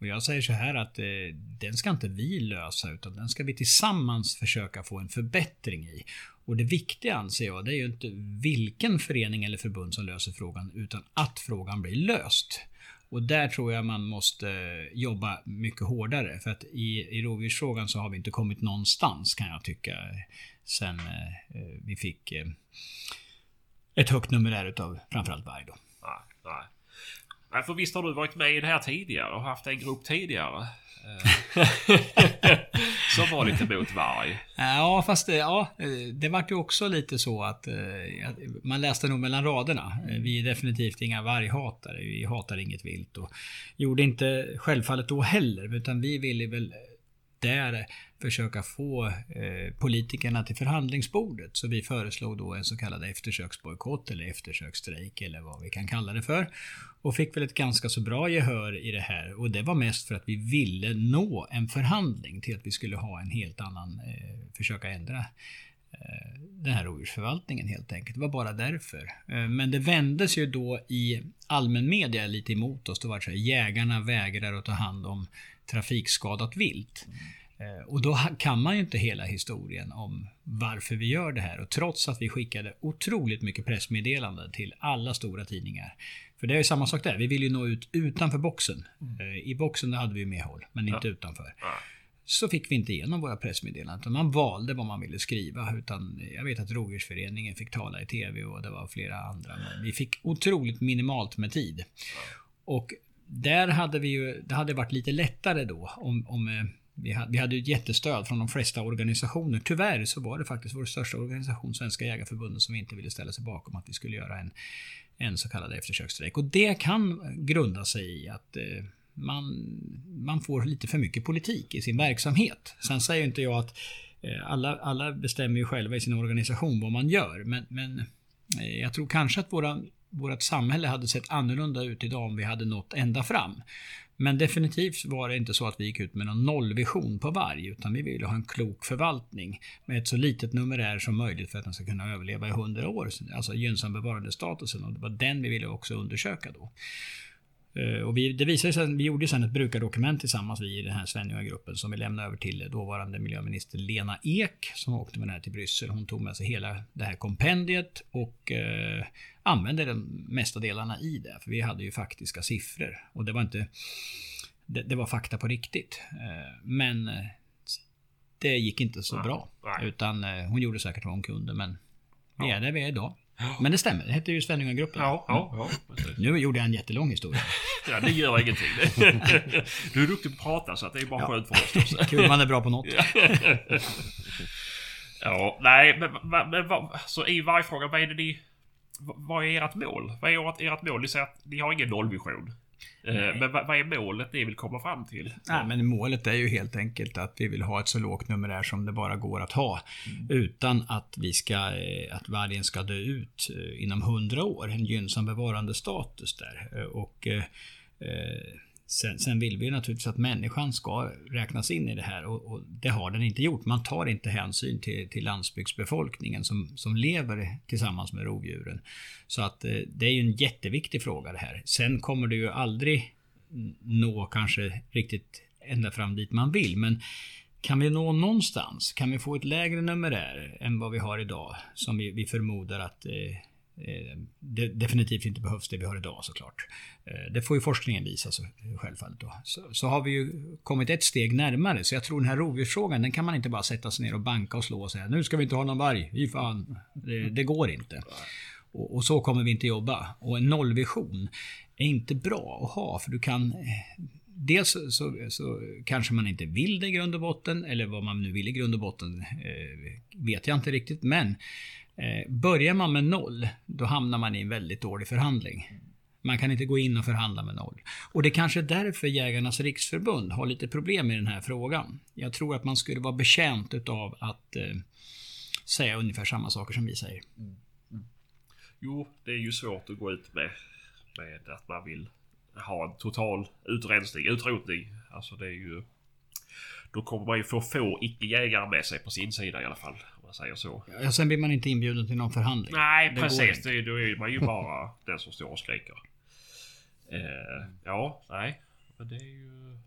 Och jag säger så här att eh, den ska inte vi lösa utan den ska vi tillsammans försöka få en förbättring i. Och det viktiga anser jag, det är ju inte vilken förening eller förbund som löser frågan utan att frågan blir löst. Och där tror jag man måste eh, jobba mycket hårdare. För att i, i rovdjursfrågan så har vi inte kommit någonstans kan jag tycka. Eh, sen eh, eh, vi fick eh, ett högt numerär utav framförallt varg då. Nej, nej. Nej, för visst har du varit med i det här tidigare och haft en grupp tidigare. som var lite mot varg. Ja, fast det, ja, det vart ju också lite så att eh, man läste nog mellan raderna. Eh, Vi är definitivt inga varghatare. Vi hatar inget vilt och gjorde inte självfallet då heller, utan vi ville väl där försöka få eh, politikerna till förhandlingsbordet. Så vi föreslog då en så kallad eftersöksbojkott eller eftersöksstrejk eller vad vi kan kalla det för. Och fick väl ett ganska så bra gehör i det här. Och det var mest för att vi ville nå en förhandling till att vi skulle ha en helt annan, eh, försöka ändra eh, den här rovdjursförvaltningen helt enkelt. Det var bara därför. Men det vändes ju då i allmän media lite emot oss. Det var så här, jägarna vägrar att ta hand om trafikskadat vilt. Eh, Och då kan man ju inte hela historien om varför vi gör det här. Och trots att vi skickade otroligt mycket pressmeddelanden till alla stora tidningar. För det är ju samma sak där. Vi vill ju nå ut utanför boxen. Eh, I boxen hade vi ju medhåll, men inte utanför. Så fick vi inte igenom våra pressmeddelanden. Man valde vad man ville skriva. Utan jag vet att Rovdjursföreningen fick tala i TV och det var flera andra. Men vi fick otroligt minimalt med tid. Och där hade vi ju, det hade varit lite lättare då om, om eh, vi hade, vi hade ju ett jättestöd från de flesta organisationer. Tyvärr så var det faktiskt vår största organisation, Svenska Jägareförbundet, som inte ville ställa sig bakom att vi skulle göra en, en så kallad eftersöksstrejk. Och det kan grunda sig i att eh, man, man får lite för mycket politik i sin verksamhet. Sen säger inte jag att eh, alla, alla bestämmer ju själva i sin organisation vad man gör. Men, men eh, jag tror kanske att våra, vårt samhälle hade sett annorlunda ut idag om vi hade nått ända fram. Men definitivt var det inte så att vi gick ut med någon nollvision på varg, utan vi ville ha en klok förvaltning med ett så litet numerär som möjligt för att den ska kunna överleva i 100 år. Alltså gynnsam bevarandestatusen och det var den vi ville också undersöka då. Eh, Och vi, det visade sig, vi gjorde sen ett brukardokument tillsammans, vi i den här Svenljunga-gruppen, som vi lämnade över till dåvarande miljöminister Lena Ek, som åkte med det här till Bryssel. Hon tog med sig hela det här kompendiet och eh, använde de mesta delarna i det. För vi hade ju faktiska siffror. Och det var inte... Det, det var fakta på riktigt. Eh, men eh, det gick inte så bra. Utan eh, hon gjorde säkert vad hon kunde, men vi är där vi är idag. Men det stämmer, det hette ju Svenljunga-gruppen. Ja, ja, ja. precis. Nu gjorde jag en jättelång historia. ja det gör ingenting. Du är duktig på att prata så att det är bara skönt för oss också. Kul man är bra på något. Ja, nej, men, men, men så i vargfrågan, vad är det ni... vad- Vad är ert mål? Vad är ert, ert mål? Ni säger att ni har ingen nollvision. Eh, Men vad, är målet ni vill komma fram till? Nej, men målet är ju helt enkelt att vi vill ha ett så lågt numerär som det bara går att ha. Utan att vi ska, eh, att vargen ska dö ut eh, inom 100 år. En gynnsam bevarandestatus där. Och eh, sen, sen vill vi ju naturligtvis att människan ska räknas in i det här och, och det har den inte gjort. Man tar inte hänsyn till, till landsbygdsbefolkningen som, som lever tillsammans med rovdjuren. Så att eh, det är ju en jätteviktig fråga det här. Sen kommer det ju aldrig nå kanske riktigt ända fram dit man vill. Men kan vi nå någonstans? Kan vi få ett lägre numerär än vad vi har idag? Som vi, vi förmodar att eh, Eh, det definitivt inte behövs det vi har idag såklart. Eh, det får ju forskningen visa så, självfallet. Då. Så, så, har vi ju kommit ett steg närmare. Så jag tror den här rovdjursfrågan, den kan man inte bara sätta sig ner och banka och slå och säga nu ska vi inte ha någon varg. Fy fan. Det, det går inte. Och, och, så kommer vi inte jobba. Och en nollvision är inte bra att ha för du kan eh, Dels så, så, kanske man inte vill det i grund och botten, eller vad man nu vill i grund och botten eh, vet jag inte riktigt. Men Eh, börjar man med noll, då hamnar man i en väldigt dålig förhandling. Man kan inte gå in och förhandla med noll. Och det är kanske är därför Jägarnas Riksförbund har lite problem i den här frågan. Jag tror att man skulle vara betjänt utav att eh, säga ungefär samma saker som vi säger. Mm. Mm. Jo, det är ju svårt att gå ut med, med att man vill ha en total utrensning, utrotning. Alltså det är ju... Då kommer man ju få få icke-jägare med sig på sin sida i alla fall. Man säger så. Ja, sen blir man inte inbjuden till någon förhandling. Nej, det precis. Det, då är man ju bara den som står och skriker. Eh, ja, nej. Men det är ju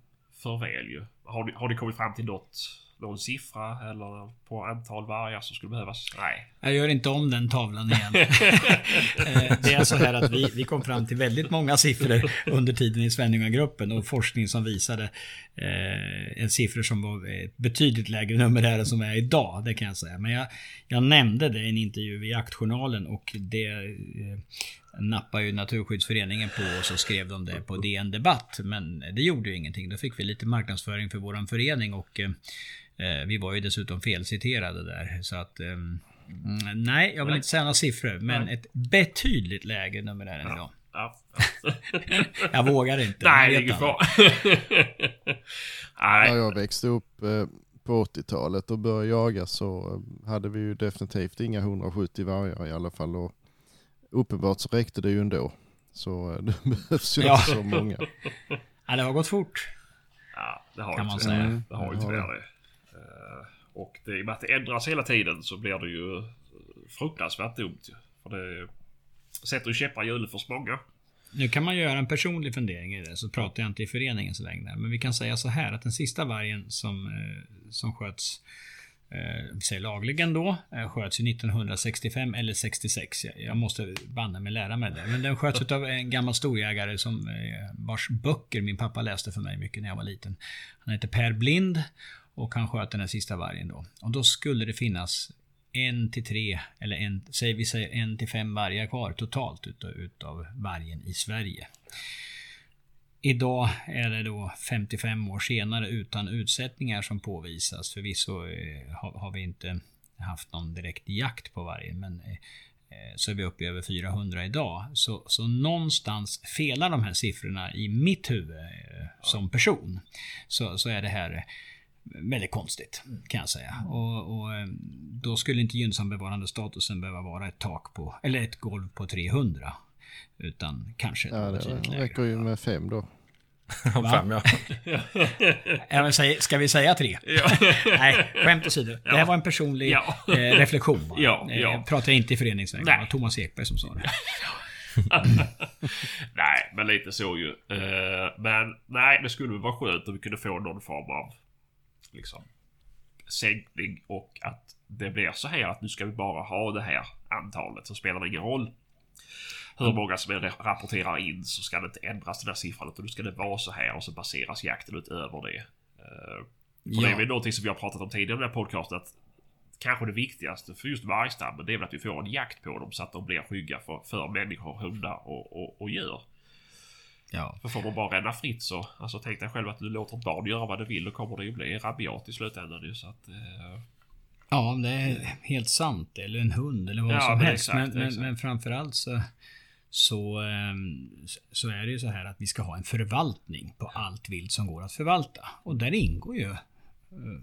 för väl ju. Har har ni kommit fram till något någon siffra eller på antal vargar som skulle behövas? Nej. Jag gör inte om den tavlan igen. Eh, det är så här att vi, vi kom fram till väldigt många siffror under tiden i Svenninga-gruppen och forskning som visade eh, en siffror som var betydligt lägre nummer än som är idag. Det kan jag säga. Men jag, jag nämnde det i en intervju i Jaktjournalen och det eh, nappade ju Naturskyddsföreningen på och så skrev de det på DN Debatt. Men det gjorde ju ingenting. Då fick vi lite marknadsföring för våran förening och eh, Eh, vi var ju dessutom felciterade där. Så att... Um, nej, jag vill inte säga några siffror. Men nej. ett betydligt lägre numerär än idag. Ja. jag vågar inte. Nej, det är ingen fara. När jag växte upp eh, på 80-talet och började jaga så eh, hade vi ju definitivt inga 170 vargar i alla fall. Och uppenbart så räckte det ju ändå. Så det behövs ju ja. inte så många. Ja, det har gått fort. Ja, det har kan man säga. Det har ju tyvärr det. Och det, i och med att det ändras hela tiden så blir det ju fruktansvärt dumt För det sätter ju käppar i hjulet för många. Nu kan man göra en personlig fundering i det, så pratar jag inte i föreningens vägnar. Men vi kan säga så här att den sista vargen som, eh, som sköts eh, vi säger lagligen då, eh, sköts ju 1965 eller 66. Jag, måste banna mig lära mig det. Men den sköts av en gammal storjägare som, vars böcker min pappa läste för mig mycket när jag var liten. Han heter Per Blind och han sköt den här sista vargen då. Och då skulle det finnas en till tre, eller en, säg, vi säger en till fem vargar kvar totalt utav, utav vargen i Sverige. Idag är det då 55 år senare utan utsättningar som påvisas. Förvisso eh, har, har vi inte haft någon direkt jakt på vargen, men eh, eh så är vi uppe i över 400 idag. Så, så någonstans felar de här siffrorna i mitt huvud eh, som person. Så, så är det här eh, väldigt konstigt kan jag säga. Och, och, eh, då skulle inte gynnsam bevarandestatusen behöva vara ett tak på, eller ett golv på 300. Utan kanske ja, det räcker ju med fem då. fem ja. ska vi säga tre? Ja. Nej, skämt åsido. Ja. Det här var en personlig ja. eh, reflektion. Ja, ja. Jag pratar inte i föreningsväg. Det var Thomas Ekberg som sa det. nej, men lite så ju. Uh, men nej, det skulle vara skönt om vi kunde få någon form av liksom sänkning och att det blir så här att nu ska vi bara ha det här antalet så spelar det ingen roll hur många som rapporterar in så ska det inte ändras den här siffran utan nu ska det vara så här och så baseras jakten utöver det. Uh, ja. det är väl någonting som vi har pratat om tidigare i den här podcasten att kanske det viktigaste för just vargstammen det är väl att vi får en jakt på dem så att de blir skygga för, för människor, hundar och, och, och djur. Ja. För får de bara ränna fritt så, alltså tänk dig själv att du låter ett barn göra vad det vill, då kommer det ju bli rabiat i slutändan ju så att... Eh... Ja, det är helt sant. Eller en hund eller vad ja, som helst. Exakt, men, men, men framförallt så, så, ehm, så är det ju så här att vi ska ha en förvaltning på allt vilt som går att förvalta. Och där ingår ju eh,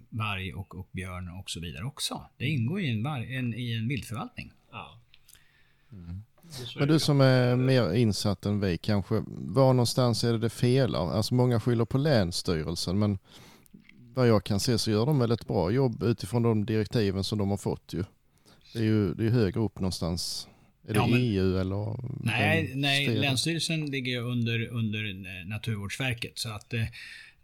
varg och, och björn och så vidare också. Det ingår i en, en, i en viltförvaltning. Ja. Mm. Men du som är mer insatt än vi kanske, var någonstans är det det felar? Alltså många skyller på Länsstyrelsen men vad jag kan se så gör de väl ett bra jobb utifrån de direktiven som de har fått ju. Det är ju det är högre upp någonstans. Är det ja, men, EU eller? Nej, nej Länsstyrelsen ligger under, under Naturvårdsverket så att eh,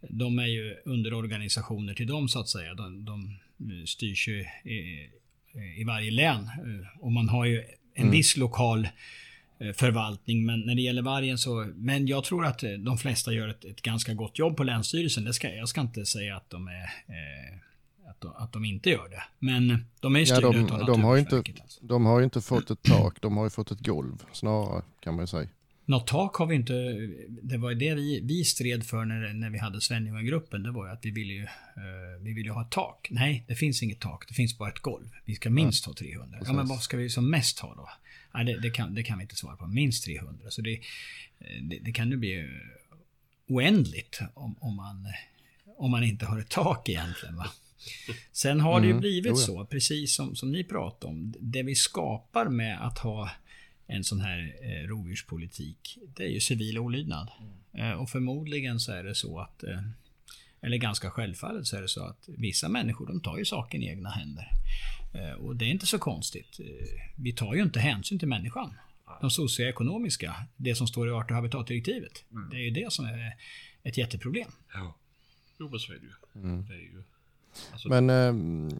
de är ju underorganisationer till dem så att säga. De, de styrs ju i, i varje län. Eh, och man har ju en Mm. viss lokal eh, förvaltning. Men när det gäller vargen så... Men jag tror att eh, de flesta gör ett, ett ganska gott jobb på Länsstyrelsen. Det ska, jag ska inte säga att de är... Eh, att, de, att de inte gör det. Men de är ju Ja, styrda de, utav de, har inte, alltså. de har ju inte fått ett tak, de har ju fått ett golv snarare kan man ju säga. Något tak har vi inte. Det var det vi, vi stred för när, när vi hade Svenljunga-gruppen. Det var ju att vi ville ju, eh, vi ville ha ett tak. Nej, det finns inget tak. Det finns bara ett golv. Vi ska minst ha 300. Ja, men vad ska vi som mest ha då? Nej, det, det, kan, det kan vi inte svara på. Minst 300. Så det, det, det kan ju bli oändligt om, om, man, om man inte har ett tak egentligen. Va? Sen har det ju Mm, blivit så, precis som, som ni pratade om. Det vi skapar med att ha en sån här eh, rovdjurspolitik, det är ju civil olydnad. Eh, och förmodligen så är det så att, eh, eller ganska självfallet så är det så att vissa människor de tar ju saken i egna händer. Eh, och det är inte så konstigt. Eh, vi tar ju inte hänsyn till människan. De socioekonomiska, det som står i art och habitatdirektivet. Det är ju det som är ett jätteproblem. Ja. Jo men så är det ju. Det är ju... Alltså, Men eh,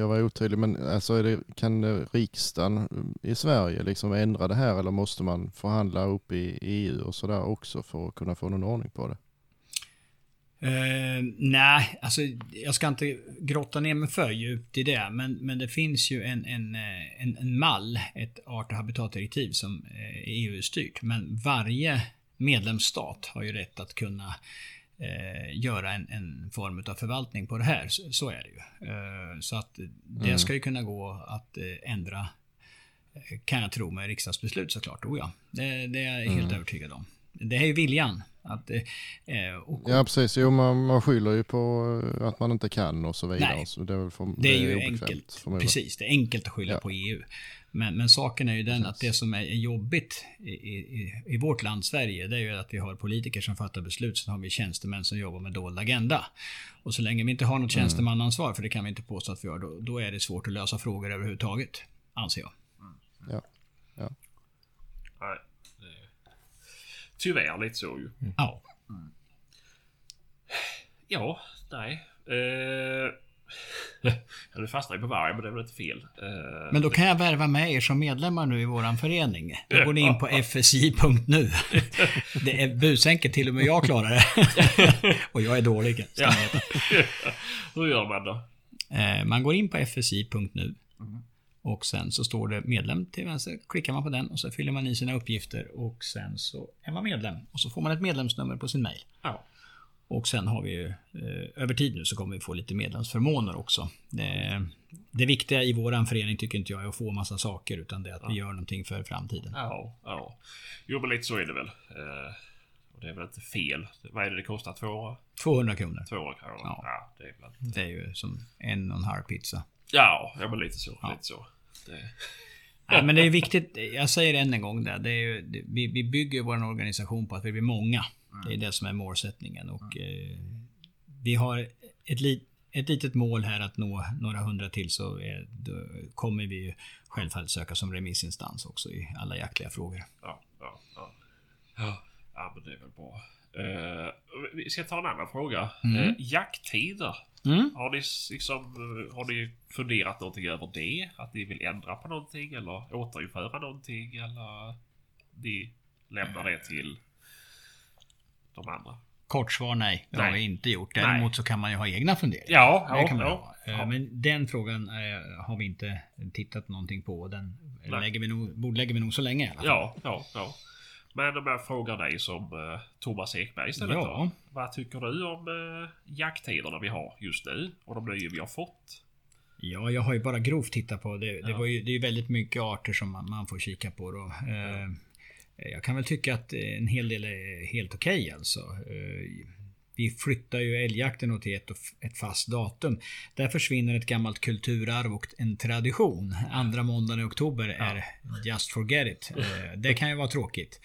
jag var otydlig, men alltså det, kan riksdagen i Sverige liksom ändra det här eller måste man förhandla upp i EU och sådär också för att kunna få någon ordning på det? Eh, nej, alltså jag ska inte grotta ner mig för djupt i det. Men, men det finns ju en, en, eh, en, en mall, ett art och habitatdirektiv som eh, är EU-styrt. Men varje medlemsstat har ju rätt att kunna eh, göra en, en form av förvaltning på det här. Så, så är det ju. Eh, så att det ska ju kunna gå att eh, ändra eh, kan jag tro med riksdagsbeslut såklart. Oh ja, det, det är jag helt övertygad om. Det är ju viljan. Att, eh, och, Ja precis, jo man, man skyller ju på att man inte kan och så vidare. Nej. Så det är, för, Det är ju obekvämt, enkelt. förmodligen. Precis, det är enkelt att skylla Ja. på EU. Men, men saken är ju den att det som är jobbigt i, i, i vårt land Sverige, det är ju att vi har politiker som fattar beslut, sen har vi tjänstemän som jobbar med dold agenda. Och så länge vi inte har något Mm. tjänstemannaansvar, för det kan vi inte påstå att vi har, då, då är det svårt att lösa frågor överhuvudtaget. Anser jag. Ja. nej. Det är... Tyvärr lite så ju. Ja. Ja, nej. Eh... ja, nu fastnar jag på varg, men det är väl inte fel. Eh... Men då kan jag värva med er som medlemmar nu i våran förening. Då går ni in på fsi.nu. Det är busenkelt, till och med jag klarar det. Och jag är dålig. ska Ja. Hur gör man då? Eh, Man går in på fsi.nu och sen så står det medlem till vänster. Klickar man på den och så fyller man i sina uppgifter och sen så är man medlem. Och så får man ett medlemsnummer på sin mail. Ja. Och sen har vi ju eh, över tid nu så kommer vi få lite medlemsförmåner också. Det, det viktiga i våran förening tycker inte jag är att få massa saker utan det är att vi gör någonting för framtiden. Ja, ja. Jo, men lite så är det väl. Eh... Och det är väl inte fel. Vad är det det kostar? Två, 200 kronor. 200 kronor? Ja. ja det är väl... Det är ju som en och en halv pizza. Ja, ja men lite så. Ja. Lite så. Det... Nej, men det är viktigt. Jag säger det än en gång där. Det är ju, det, vi, vi bygger vår organisation på att vi blir många. Det är det som är målsättningen. Och, eh, vi har ett, li, ett litet mål här att nå några hundra till så är, då kommer vi ju självfallet söka som remissinstans också i alla jaktliga frågor. Ja, ja, ja. Ja, ja men det är väl bra. Eh, vi ska ta en annan fråga. Mm. Eh, jakttider. Mm. Har ni, liksom, eh, har ni funderat någonting över det? Att ni vill ändra på någonting eller återinföra någonting? Eller ni lämnar det till de andra? Kort svar nej. Det har Nej. vi inte gjort. Nej. Däremot så kan man ju ha egna funderingar. Ja, Det ja, kan man ja. Eh, Men den frågan eh, har vi inte tittat någonting på. Den Nej. lägger vi nog, bordlägger vi nog så länge i alla fall. Ja, ja, ja. Men om jag frågar dig som eh, Thomas Ekberg istället Ja. då. Vad tycker du om eh, jakttiderna vi har just nu? Och de nya vi har fått? Ja, jag har ju bara grovt tittat på det. Det, Ja. var ju, det är ju väldigt mycket arter som man, man får kika på då. Eh, jag kan väl tycka att en hel del är helt okej alltså. Eh, vi flyttar ju älgjakten åt ett, ett fast datum. Där försvinner ett gammalt kulturarv och en tradition. Andra måndagen i oktober är just forget it. Eh, det kan ju vara tråkigt.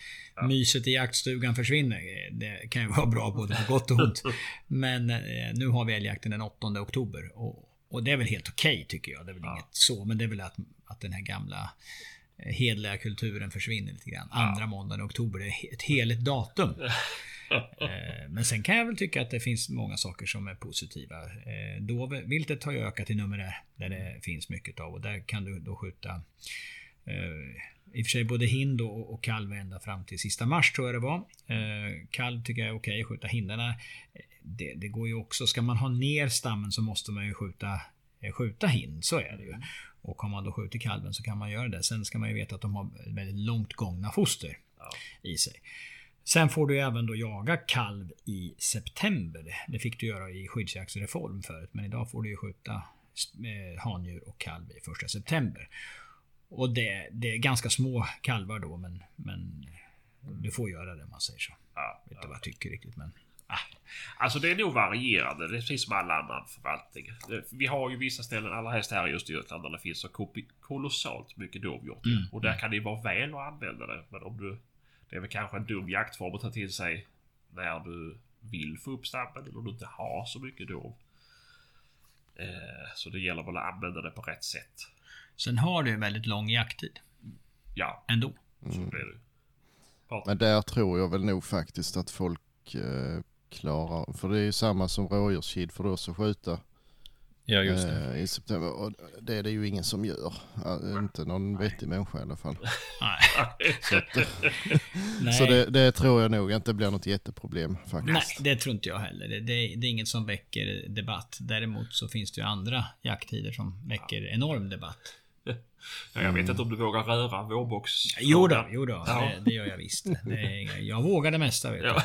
Myset i jaktstugan försvinner. Eh, Det kan ju vara bra både på gott och ont. Men eh, nu har vi älgjakten den 8 oktober. Och, och det är väl helt okej tycker jag. Det är väl Ja. inget så. Men det är väl att, att den här gamla eh, hedliga kulturen försvinner lite grann. Andra måndagen i oktober, det är ett heligt datum. Eh, Men sen kan jag väl tycka att det finns många saker som är positiva. Eh, Dovviltet har ju ökat i numerär där det finns mycket av och där kan du då skjuta eh, i och för sig både hind och, och kalv ända fram till sista mars tror jag det var. Kalv tycker jag är okej, skjuta hindarna. Det, det går ju också, ska man ha ner stammen så måste man ju skjuta, skjuta hind, så är det ju. Och har man då skjutit kalven så kan man göra det. Sen ska man ju veta att de har väldigt långt gångna foster i sig. Sen får du även då jaga kalv i september. Det fick du göra i skyddsjaktsreform förut, men idag får du ju skjuta eh, handjur och kalv i första september. Och det, det är ganska små kalvar då, men, men du får göra det om man säger så. Ja, Jag vet inte vad jag tycker riktigt, men... Alltså det är nog varierande. Det är precis som all annan förvaltning. Vi har ju vissa ställen, allra helst här i Östergötland, där det finns så kolossalt mycket dovhjort. Mm. Och där kan det ju vara väl att använda det. Men om du... Det är väl kanske en dum jaktform att ta till sig när du vill få upp stammen eller om du inte har så mycket dov. Eh, så det gäller väl att använda det på rätt sätt. Sen har du ju väldigt lång jakttid Ja, ändå. så blir det. Men där tror jag väl nog faktiskt att folk eh, klarar, för det är ju samma som rådjurskid för då så skjuta Ja, just det. eh, i september. Och det är det ju ingen som gör. Eh, inte någon vettig människa i alla fall. Nej. Så det, det tror jag nog inte blir något jätteproblem faktiskt. Nej, det tror inte jag heller. Det, det, det är inget som väcker debatt. Däremot så finns det ju andra jakttider som väcker enorm debatt. Ja, jag vet inte om du vågar röra vårbox. Jo då, jo då Ja. det, det gör jag visst. Jag vågar det mesta vet Ja.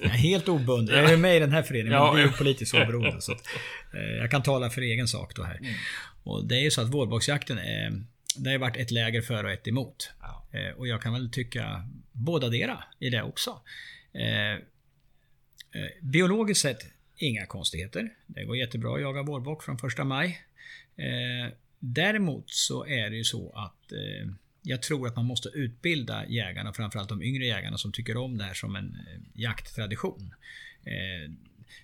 Jag är helt obunden. Jag är med i den här föreningen, Ja, men det är politiskt oberoende. Så att, eh, jag kan tala för egen sak då här. Och det är ju så att vårboxjakten är, det har varit ett läger för och ett emot. Ja. Eh, och jag kan väl tycka båda dera i det också. Eh, eh, biologiskt sett, inga konstigheter. Det går jättebra att jaga vårbock från första maj. Däremot så är det ju så att eh, jag tror att man måste utbilda jägarna, framförallt de yngre jägarna som tycker om det här som en eh, jakttradition. Eh,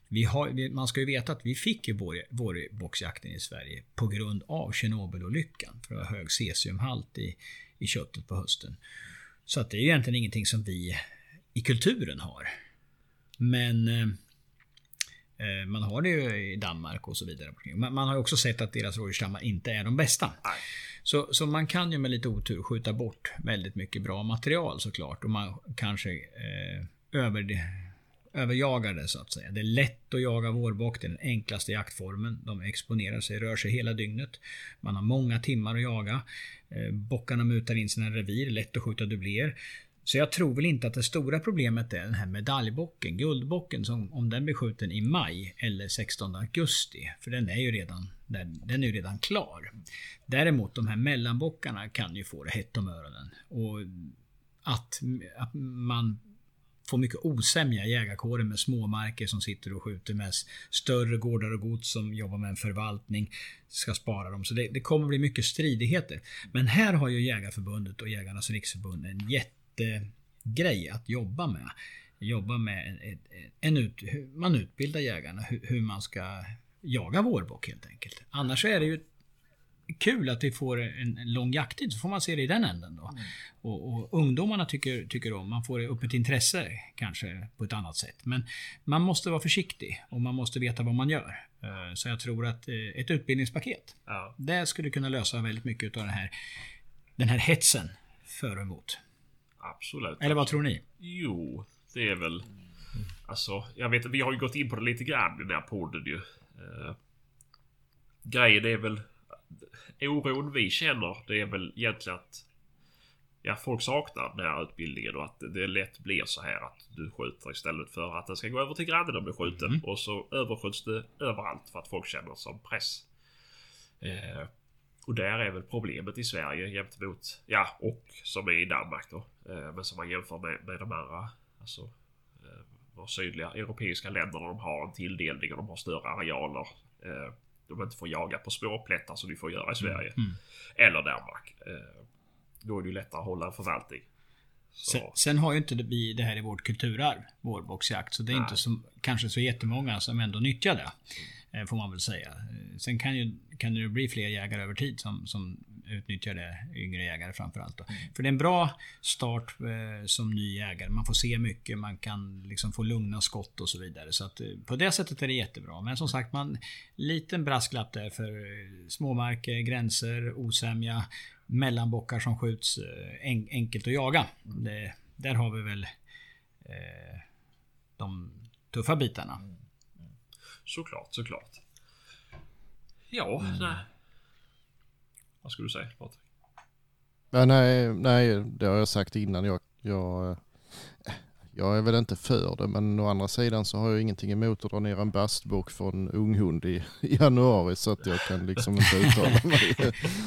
vi har, vi, man ska ju veta att vi fick ju vår, vårboxjakten i Sverige på grund av Tjernobylolyckan. För det var hög cesiumhalt i, i köttet på hösten. Så att det är ju egentligen ingenting som vi i kulturen har. Men eh, man har det ju i Danmark och så vidare. Man, man har ju också sett att deras rådjursstammar inte är de bästa. Nej. Så, så man kan ju med lite otur skjuta bort väldigt mycket bra material såklart. Och man kanske eh, över, överjagar det så att säga. Det är lätt att jaga vårbock. Det är den enklaste jaktformen. De exponerar sig, rör sig hela dygnet. Man har många timmar att jaga. Eh, bockarna mutar in sina revir. Lätt att skjuta dubbler. Så jag tror väl inte att det stora problemet är den här medaljbocken, guldbocken, som om den blir skjuten i maj eller 16 augusti. För den är ju redan, den, är ju redan klar. Däremot de här mellanbockarna kan ju få det hett om öronen. Och att, att man får mycket osämja i jägarkåren med småmarker som sitter och skjuter med större gårdar och gods som jobbar med en förvaltning. Ska spara dem. Så det, det kommer bli mycket stridigheter. Men här har ju Jägarförbundet och Jägarnas Riksförbund en jätte jättegrej att jobba med. Jobba med en, ut, man utbildar jägarna hur, hur man ska jaga vårbock helt enkelt. Annars är det ju kul att vi får en, en lång jakttid, så får man se det i den änden då. Och, och ungdomarna tycker, tycker om, man får upp ett intresse kanske på ett annat sätt. Men man måste vara försiktig och man måste veta vad man gör. Eh, Så jag tror att eh, ett utbildningspaket, Ja. det skulle kunna lösa väldigt mycket av den här, den här hetsen för och emot. Absolut. Eller vad tror ni? Jo, det är väl... Alltså, jag vet vi har ju gått in på det lite grann i den här podden ju. Uh, grejen är väl... Oron vi känner, det är väl egentligen att... Ja, folk saknar den här utbildningen och att det lätt blir så här att du skjuter istället för att den ska gå över till grannen och bli skjuten. Och så överskjuts det överallt för att folk känner som press. Eh, och där är väl problemet i Sverige gentemot, ja, och som är i Danmark då. Eh, men som man jämför med, med de andra, alltså eh, våra sydliga europeiska länderna. De har en tilldelning och de har större arealer. Eh, de inte får jaga på spårplättar som vi får göra i Sverige. Mm. Eller Danmark. Då är det ju lättare att hålla en förvaltning. Sen, sen har ju inte vi det här i vårt kulturarv, vårboxjakt. Så det är Nej. inte så, kanske så jättemånga som ändå nyttjar det. Eh, Får man väl säga. Sen kan, ju, kan det bli fler jägare över tid som, som utnyttjar det, yngre jägare framförallt. Då. För det är en bra start eh, som ny jägare. Man får se mycket, man kan liksom få lugna skott och så vidare. Så att, eh, på det sättet är det jättebra. Men som sagt, man liten brasklapp där för eh, småmarker, gränser, osämja, mellanbockar som skjuts en, enkelt att jaga. Det, där har vi väl de tuffa bitarna. Såklart, såklart. Ja, nej. Vad skulle du säga Patrik? Ja, nej, nej, det har jag sagt innan. Jag, jag, jag är väl inte för det, men å andra sidan så har jag ingenting emot att dra ner en bastbock från unghund i, i januari så att jag kan liksom inte uttala mig.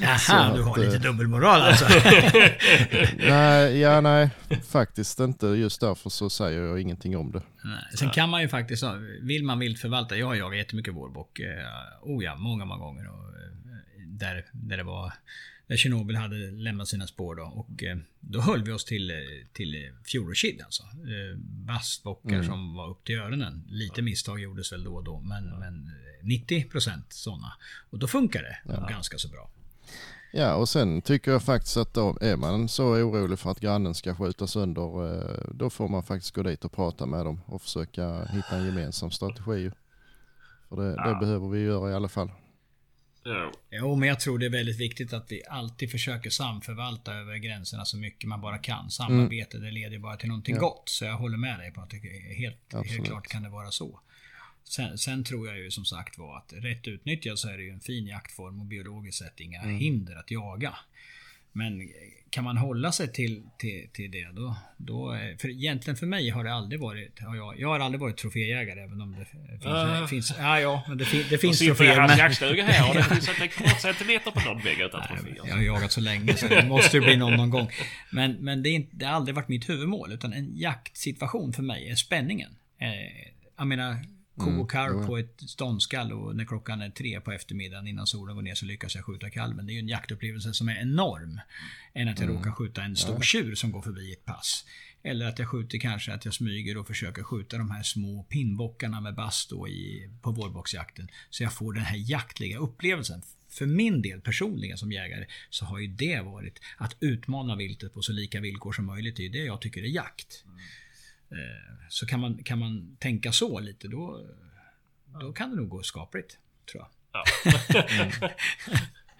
Jaha, att, du har eh, lite dubbelmoral alltså. Nej, ja, nej, faktiskt inte. Just därför så säger jag ingenting om det. Nej, Sen kan man ju faktiskt, vill man viltförvalta, jag har jagat jättemycket vårbock. Eh, oh ja, många, många gånger. Och, eh, där, där det var, där Tjernobyl hade lämnat sina spår då. Och eh, då höll vi oss till, eh, till fjolårskid alltså. Eh, Bastbockar som var upp till öronen. Lite misstag gjordes väl då och då, men, men 90% sådana. Och då funkar det ganska så bra. Ja, och sen tycker jag faktiskt att då är man så orolig för att grannen ska skjuta sönder, då får man faktiskt gå dit och prata med dem och försöka hitta en gemensam strategi. För det, det behöver vi göra i alla fall. Ja. Jo, men jag tror det är väldigt viktigt att vi alltid försöker samförvalta över gränserna så mycket man bara kan. Samarbete, det leder ju bara till någonting gott. Så jag håller med dig på att det är helt, helt klart kan det vara så. Sen, sen tror jag ju som sagt var att rätt utnyttjad så är det ju en fin jaktform och biologiskt sett inga hinder att jaga. Men kan man hålla sig till, till, till det då, då... är- För egentligen för mig har det aldrig varit... Har jag, jag har aldrig varit troféjägare även om det finns... Äh. finns ja, ja, men det, fin, det finns sitter i troféer. hans Men, jaktstuga här och det finns inte en centimeter på någon vägg utan troféer. jag har jagat så länge så det måste ju bli någon, någon gång. Men, men det, är inte, det har aldrig varit mitt huvudmål. Utan en jaktsituation för mig är spänningen. Eh, jag menar, ko och kalv på ett ståndskall och när klockan är tre på eftermiddagen innan solen går ner så lyckas jag skjuta kalven. Det är ju en jaktupplevelse som är enorm. Än att jag råkar skjuta en stor tjur som går förbi ett pass. Eller att jag skjuter kanske att jag smyger och försöker skjuta de här små pinnbockarna med bast då i, på vårbocksjakten. Så jag får den här jaktliga upplevelsen. För min del personligen som jägare så har ju det varit att utmana viltet på så lika villkor som möjligt. Det är det jag tycker är jakt. Eh, Så kan man, kan man tänka så lite då, då kan det nog gå skapligt. Tror jag. Ja.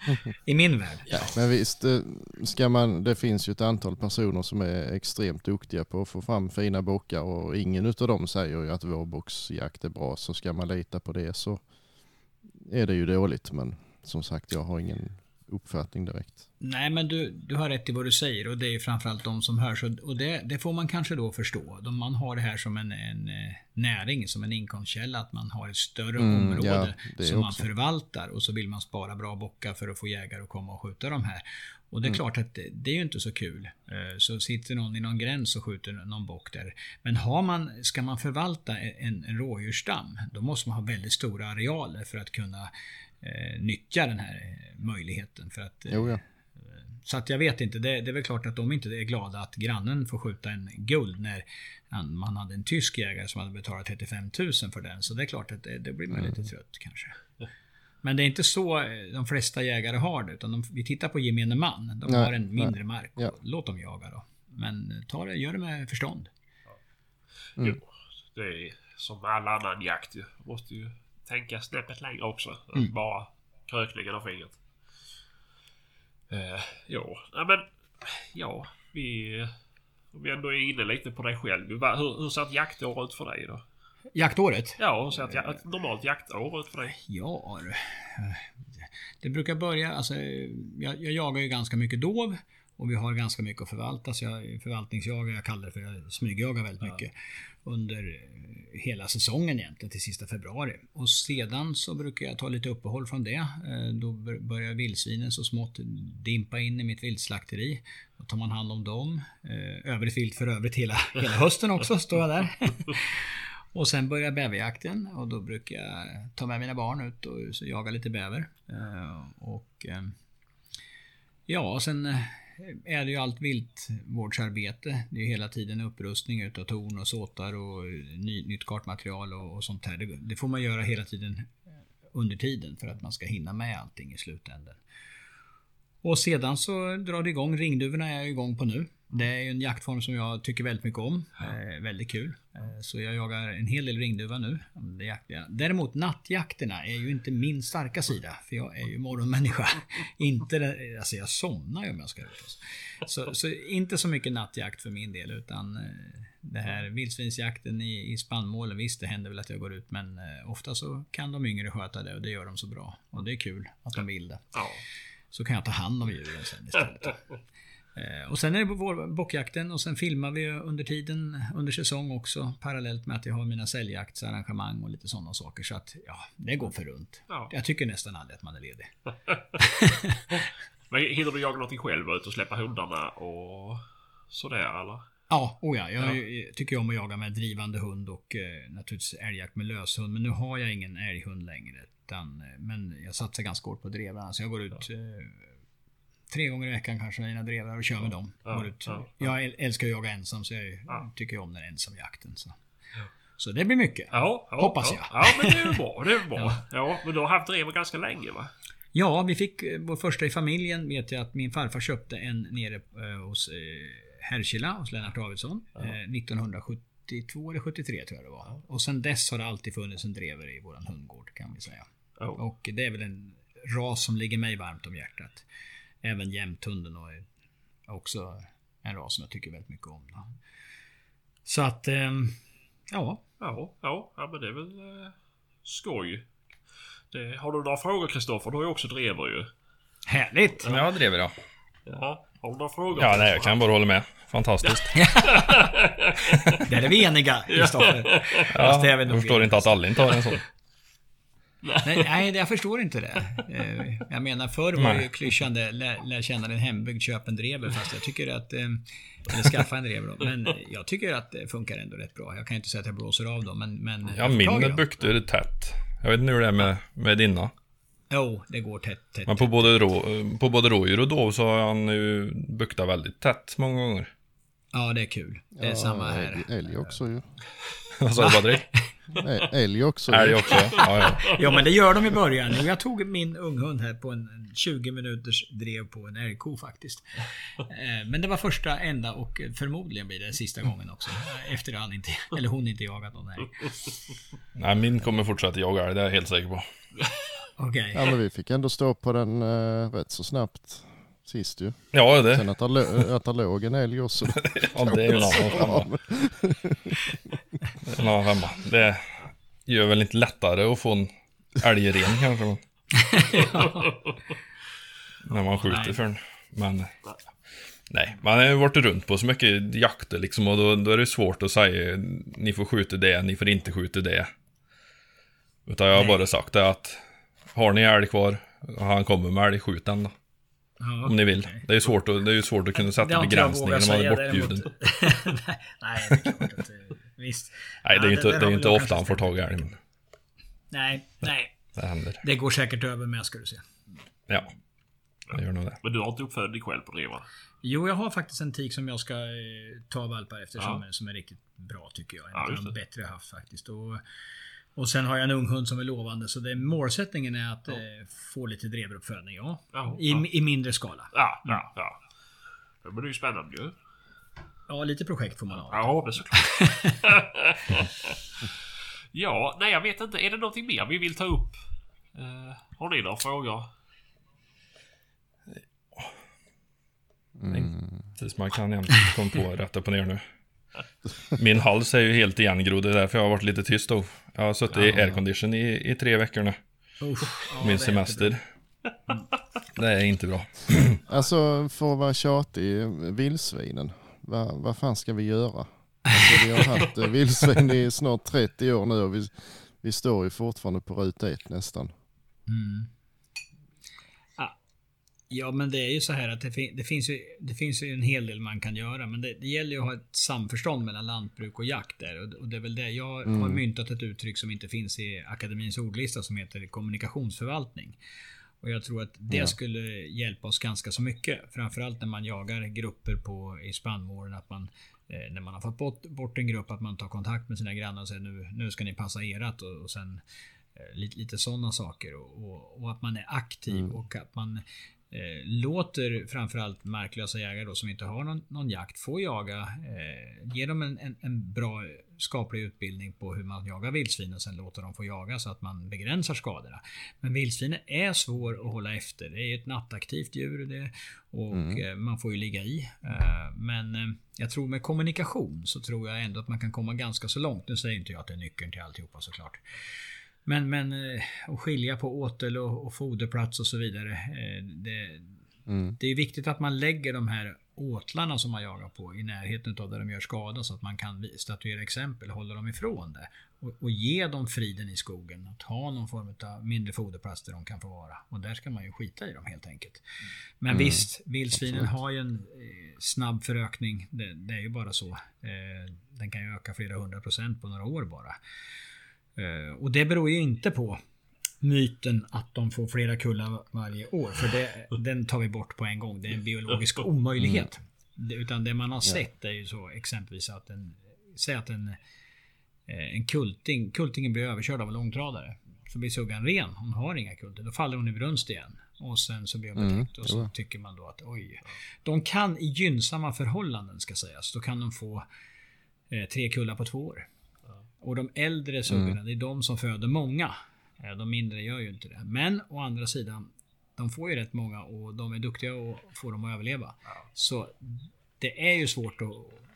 I min värld. Men visst, eh, ska man, det finns ju ett antal personer som är extremt duktiga på att få fram fina bockar och ingen utav dem säger ju att vårbocksjakt är bra. Så ska man lita på det så är det ju dåligt. Men som sagt, jag har ingen uppfattning direkt. Nej, men du, du har rätt i vad du säger och det är ju framförallt de som hörs. Och det, det får man kanske då förstå. De, man har det här som en, en eh, näring, som en inkomstkälla. Att man har ett större Mm, område ja, som man förvaltar. Och så vill man spara bra bockar för att få jägare att komma och skjuta de här. Och Mm. det är klart att det, det är ju inte så kul. Eh, Så sitter någon i någon gräns och skjuter någon bock där. Men har man, ska man förvalta en, en rådjursstam, då måste man ha väldigt stora arealer för att kunna eh, nyttja den här eh, möjligheten. För att, eh, Jo, ja. så att jag vet inte. Det, det är väl klart att de inte är glada att grannen får skjuta en guld när man hade en tysk jägare som hade betalat 35 000 för den. Så det är klart att det, det blir man lite trött kanske. Men det är inte så eh, de flesta jägare har det. Utan de, vi tittar på gemene man. De Nej, har en mindre mark. Ja. Låt dem jaga då. Men ta det, gör det med förstånd. Jo, det är som all annan jakt ju. Måste ju tänka snäppet längre också. än Bara kröklingen av fingret. Eh, jo, nej men... Ja, vi... Om vi ändå är inne lite på dig själv. Hur, hur ser ett jaktår ut för dig då? Jaktåret? Ja, hur ser ett, ja- ett normalt jaktår ut för dig? Ja, du. det brukar börja, alltså, jag, jag jagar ju ganska mycket dov och vi har ganska mycket att förvalta. Så jag förvaltningsjagar, jag kallar det för jag smygjagar väldigt mycket. Under eh, hela säsongen egentligen till sista februari. Och sedan så brukar jag ta lite uppehåll från det. Eh, Då bör- börjar vildsvinen så smått dimpa in i mitt viltslakteri. Då tar man hand om dem. Eh, Övrigt vilt för övrigt hela, hela hösten också, står jag där. Och sen börjar bäverjakten och då brukar jag ta med mina barn ut och jaga lite bäver. Och ja, sen är det ju allt viltvårdsarbete. Det är ju hela tiden upprustning utav torn och såtar och ny, nytt kartmaterial och, och sånt här. Det, det får man göra hela tiden under tiden för att man ska hinna med allting i slutändan. Och sedan så drar det igång. Ringduvorna är jag igång på nu. Det är en jaktform som jag tycker väldigt mycket om. Eh, väldigt kul. Eh, så jag jagar en hel del ringduva nu. Det. Däremot nattjakterna är ju inte min starka sida. För jag är ju morgonmänniska. inte alltså jag somnar ju om jag ska ut. Så, så inte så mycket nattjakt för min del utan eh, det här vildsvinsjakten i, i spannmålen. Visst, det händer väl att jag går ut men ofta så kan de yngre sköta det och det gör de så bra. Och det är kul att de vill det. Ja. Så kan jag ta hand om djuren sen istället. Eh, Och sen är det vår bockjakten och sen filmar vi under tiden under säsong också parallellt med att jag har mina säljjaktsarrangemang och lite sådana saker. Så att ja, det går för runt. Ja. Jag tycker nästan aldrig att man är ledig. Men hinner du jaga någonting själv? Ute och släppa hundarna och sådär eller? Ja, oh ja, jag tycker om att jaga med drivande hund och eh, naturligtvis älgjakt med löshund. Men nu har jag ingen älghund längre. Utan, eh, men jag satsar ganska hårt på drevarna. Så jag går ut eh, tre gånger i veckan kanske mina drevrar och kör med dem. Ja, ja, Jag äl- älskar att jaga ensam så jag Ja. tycker om den ensamjakten. Så. så det blir mycket. Ja, ja Hoppas ja. jag. Ja, men det är väl bra. Det är bra. Ja. men du har haft drever ganska länge va? Ja, vi fick eh, vår första i familjen. Vet jag att min farfar köpte en nere eh, hos eh, Härkila, hos Lennart Davidsson. Eh, 1972 eller 73 tror jag det var. Och sen dess har det alltid funnits en drever i våran hundgård kan vi säga. Ja. Och det är väl en ras som ligger mig varmt om hjärtat. Även jämthunden och är också en ras som jag tycker väldigt mycket om. Då. Så att, ehm, ja. Ja, ja, ja men det är väl eh, skoj. Det, har du några frågor Kristoffer? Du har ju också drever ju. Härligt! Ja, jag. Ja, har du några frågor? Ja, nej, jag kan bara hålla med. Fantastiskt. Där är vi eniga, Kristoffer. Fast det är Ja, jag förstår inte att alla inte har en sån. Nej, nej, jag förstår inte det. Eh, Jag menar förr var det ju Nej. klyschande lär, lär känna din hembygd, köp en drever. Fast jag tycker att... eh, Eller skaffa en drever då. Men jag tycker att det funkar ändå rätt bra. Jag kan inte säga att jag blåser av dem, men... men Ja, min är tätt. Jag vet inte hur det är med, med dina. Jo, det går tätt, tätt. Men på både, rå, på både rådjur och dov så har han ju buktat väldigt tätt många gånger. Ja, det är kul. Det är samma här. Älg också ju. Vad sa du Patrik? Älg också. Älg också? Ja, ja. Ja, men det gör de i början. Jag tog min unghund här på en 20 minuters drev på en älgko faktiskt. Eh, Men det var första, enda och förmodligen blir det sista gången också. Efter han inte, eller hon inte jagat någon älg. Nej, min kommer fortsätta jaga älg, det är jag helt säker på. Okej. Ja men vi fick ändå stå på den eh, rätt så snabbt sist ju. Ja, det, Sen att det låg en älg också. ja, det är ju en annan femma. En annan femma. Det gör väl inte lättare att få en älgren kanske. Men... När man skjuter Nej. för den. Men... Nej, man har ju varit runt på så mycket jakter liksom och då, då är det svårt att säga ni får skjuta det, ni får inte skjuta det. Utan jag har Nej. bara sagt det att har ni älg kvar han kommer med älg, skjut den då. Ja, Om ni vill. okej. Det är ju svårt att, det är ju svårt att kunna Det sätta jag begränsningar när man är bortbjuden. Nej, Nej, det är klart att... eh, Visst. Nej, det är ju inte, det är jag ofta han får tag i älg, Nej, nej. det händer. Det går säkert över med ska du se. Ja, det gör nog det. Men du har inte uppfödning själv på drevar? Jo, jag har faktiskt en tik som jag ska eh, ta valpar efter som, Ja. är, som är riktigt bra tycker jag. En Ja, av de det. bättre jag haft faktiskt. Och, och sen har jag en ung hund som är lovande. Så det, målsättningen är att eh, få lite dreveruppfödning, ja. Ja, I, ja. I mindre skala. Ja, ja, ja. Ja, det är ju spännande ju. Ja, lite projekt får man ha. Ja, men såklart. ja, nej jag vet inte. Är det någonting mer vi vill ta upp? Eh, har ni några frågor? Tills man kan jämt komma på rätt upp och ner nu. Min hals är ju helt igengrodd, det är därför jag har varit lite tyst då. Jag har suttit i aircondition i, i tre veckor nu. Usch, ja, det Min är semester. Det är inte bra. Alltså för att vara tjatig, vildsvinen. Vad, vad fan ska vi göra? Alltså, vi har haft eh, vildsvin i snart 30 år nu och vi, vi står ju fortfarande på ruta ett nästan. Mm. Ja. Men det är ju så här att det, fin- det, finns ju, det finns ju en hel del man kan göra. Men det, det gäller ju att ha ett samförstånd mellan lantbruk och jakt där. Och, och det är väl det. Jag har myntat ett uttryck som inte finns i akademins ordlista som heter kommunikationsförvaltning. Och jag tror att det Ja. skulle hjälpa oss ganska så mycket. Framförallt när man jagar grupper på, i spannmålen. Att man, eh, när man har fått bort, bort en grupp, att man tar kontakt med sina grannar och säger nu, nu ska ni passa erat. Och, och sen eh, lite, lite sådana saker. Och, och, och att man är aktiv och att man eh, låter framförallt marklösa jägare då, som inte har någon, någon jakt få jaga. Eh, ge dem en, en, en, bra skaplig utbildning på hur man jagar vildsvin och sen låter dem få jaga så att man begränsar skadorna. Men vildsvinen är svår att hålla efter. Det är ett nattaktivt djur det, och mm. eh, man får ju ligga i. Eh, men jag tror med kommunikation så tror jag ändå att man kan komma ganska så långt. Nu säger inte jag att det är nyckeln till alltihopa såklart. Men, men eh, att skilja på åtel och, och foderplats och så vidare. Eh, det, mm. det är viktigt att man lägger de här åtlarna som man jagar på i närheten av där de gör skada så att man kan statuera exempel, hålla dem ifrån det. Och, och ge dem friden i skogen. Att ha någon form av mindre foderplats där de kan få vara. Och där ska man ju skita i dem helt enkelt. Men mm. visst, vildsvinen har ju en eh, snabb förökning. Det, det, är ju bara så. Eh, den kan ju öka flera hundra procent på några år bara. Eh, och det beror ju inte på myten att de får flera kullar varje år. För det, den tar vi bort på en gång. Det är en biologisk omöjlighet. Mm. Utan det man har sett är ju så exempelvis att en... Säg att en, eh, en kulting, kultingen blir överkörd av en långtradare. Så blir suggan ren. Hon har inga kulter. Då faller hon i brunst igen. Och sen så blir hon mm, betäckt. Mm, och så tycker man då att oj. De kan i gynnsamma förhållanden ska sägas. Då kan de få eh, tre kullar på två år. Och de äldre suggorna, mm. det är de som föder många. Eh, de mindre gör ju inte det. Men å andra sidan, de får ju rätt många och de är duktiga och får dem att överleva. Så det är ju svårt att...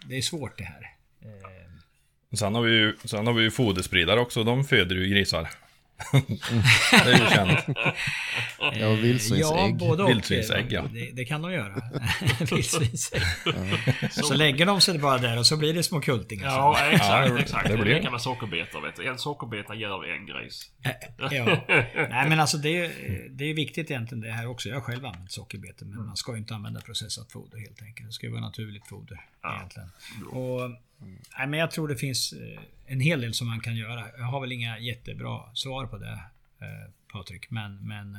Det är svårt det här. Eh. Sen har vi ju, sen har vi ju foderspridare också, de föder ju grisar. Det är ju känt. Ja, vildsvinsägg. Ja. Vildsvinsägg, ja. Det, det, kan de göra. vildsvinsägg. Så, så lägger de sig bara där och så blir det små kultingar. Ja, exakt. Ja, exakt. Det, blir det kan vara sockerbetor, vet du. En sockerbeta gör en gris. ja. Nej, men alltså det är, det är viktigt egentligen det här också. Jag har själv använt sockerbetor, men man ska ju inte använda processat foder helt enkelt. Det ska ju vara naturligt foder ja. egentligen. Och, nej, men jag tror det finns eh, en hel del som man kan göra. Jag har väl inga jättebra svar på det eh, Patrik. Men, men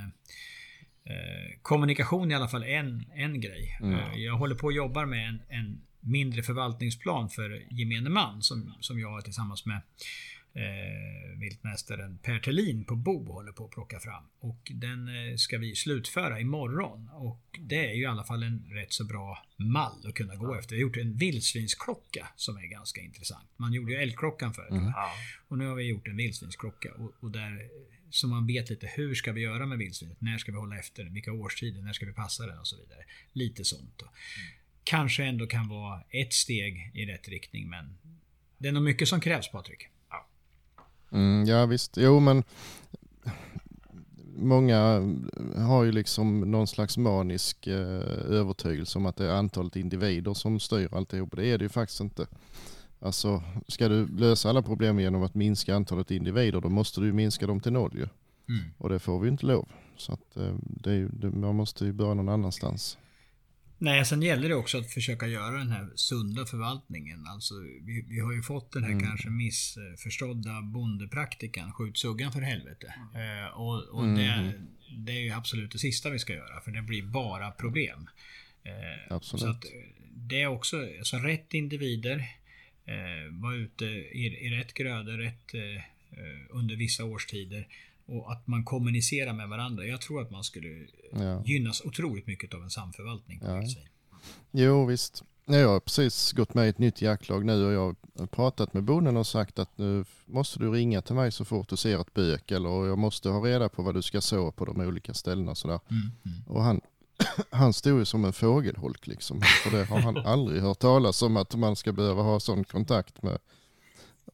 eh, kommunikation är i alla fall en, en grej. Mm. Jag håller på och jobbar med en, en mindre förvaltningsplan för gemene man som, som jag har tillsammans med eh, viltmästaren Per Thelin på Bo håller på att plocka fram. Och den eh, ska vi slutföra imorgon. Och det är ju i alla fall en rätt så bra mall att kunna gå efter. Vi har gjort en vildsvinsklocka som är ganska intressant. Man gjorde ju älgklockan förut. Mm. Och nu har vi gjort en vildsvinsklocka. Och, och där så man vet lite hur ska vi göra med vildsvinet? När ska vi hålla efter den? Vilka årstider? När ska vi passa den? Och så vidare. Lite sånt. Mm. Kanske ändå kan vara ett steg i rätt riktning men det är nog mycket som krävs Patrik. Mm, ja visst, jo men många har ju liksom någon slags manisk eh, övertygelse om att det är antalet individer som styr alltihop. Det är det ju faktiskt inte. Alltså, ska du lösa alla problem genom att minska antalet individer då måste du ju minska dem till noll ju. Mm. Och det får vi inte lov. Så att, eh, det det, man måste ju börja någon annanstans. Nej, sen gäller det också att försöka göra den här sunda förvaltningen. Alltså, vi, vi har ju fått den här mm. kanske missförstådda bondepraktikan, skjut suggan för helvete. Mm. Eh, och, och mm. det, det, är ju absolut det sista vi ska göra, för det blir bara problem. Eh, absolut. Så att, det är också, alltså rätt individer, eh, vara ute i, i rätt grödor, rätt eh, eh, under vissa årstider. Och att man kommunicerar med varandra. Jag tror att man skulle ja. gynnas otroligt mycket av en samförvaltning. Ja. Jo visst. Jag har precis gått med i ett nytt jaktlag nu och jag har pratat med bonden och sagt att nu måste du ringa till mig så fort du ser ett bök eller jag måste ha reda på vad du ska så på de olika ställena. Sådär. Mm, mm. Och han, han stod ju som en fågelholk liksom. För det har han aldrig hört talas om att man ska behöva ha sån kontakt med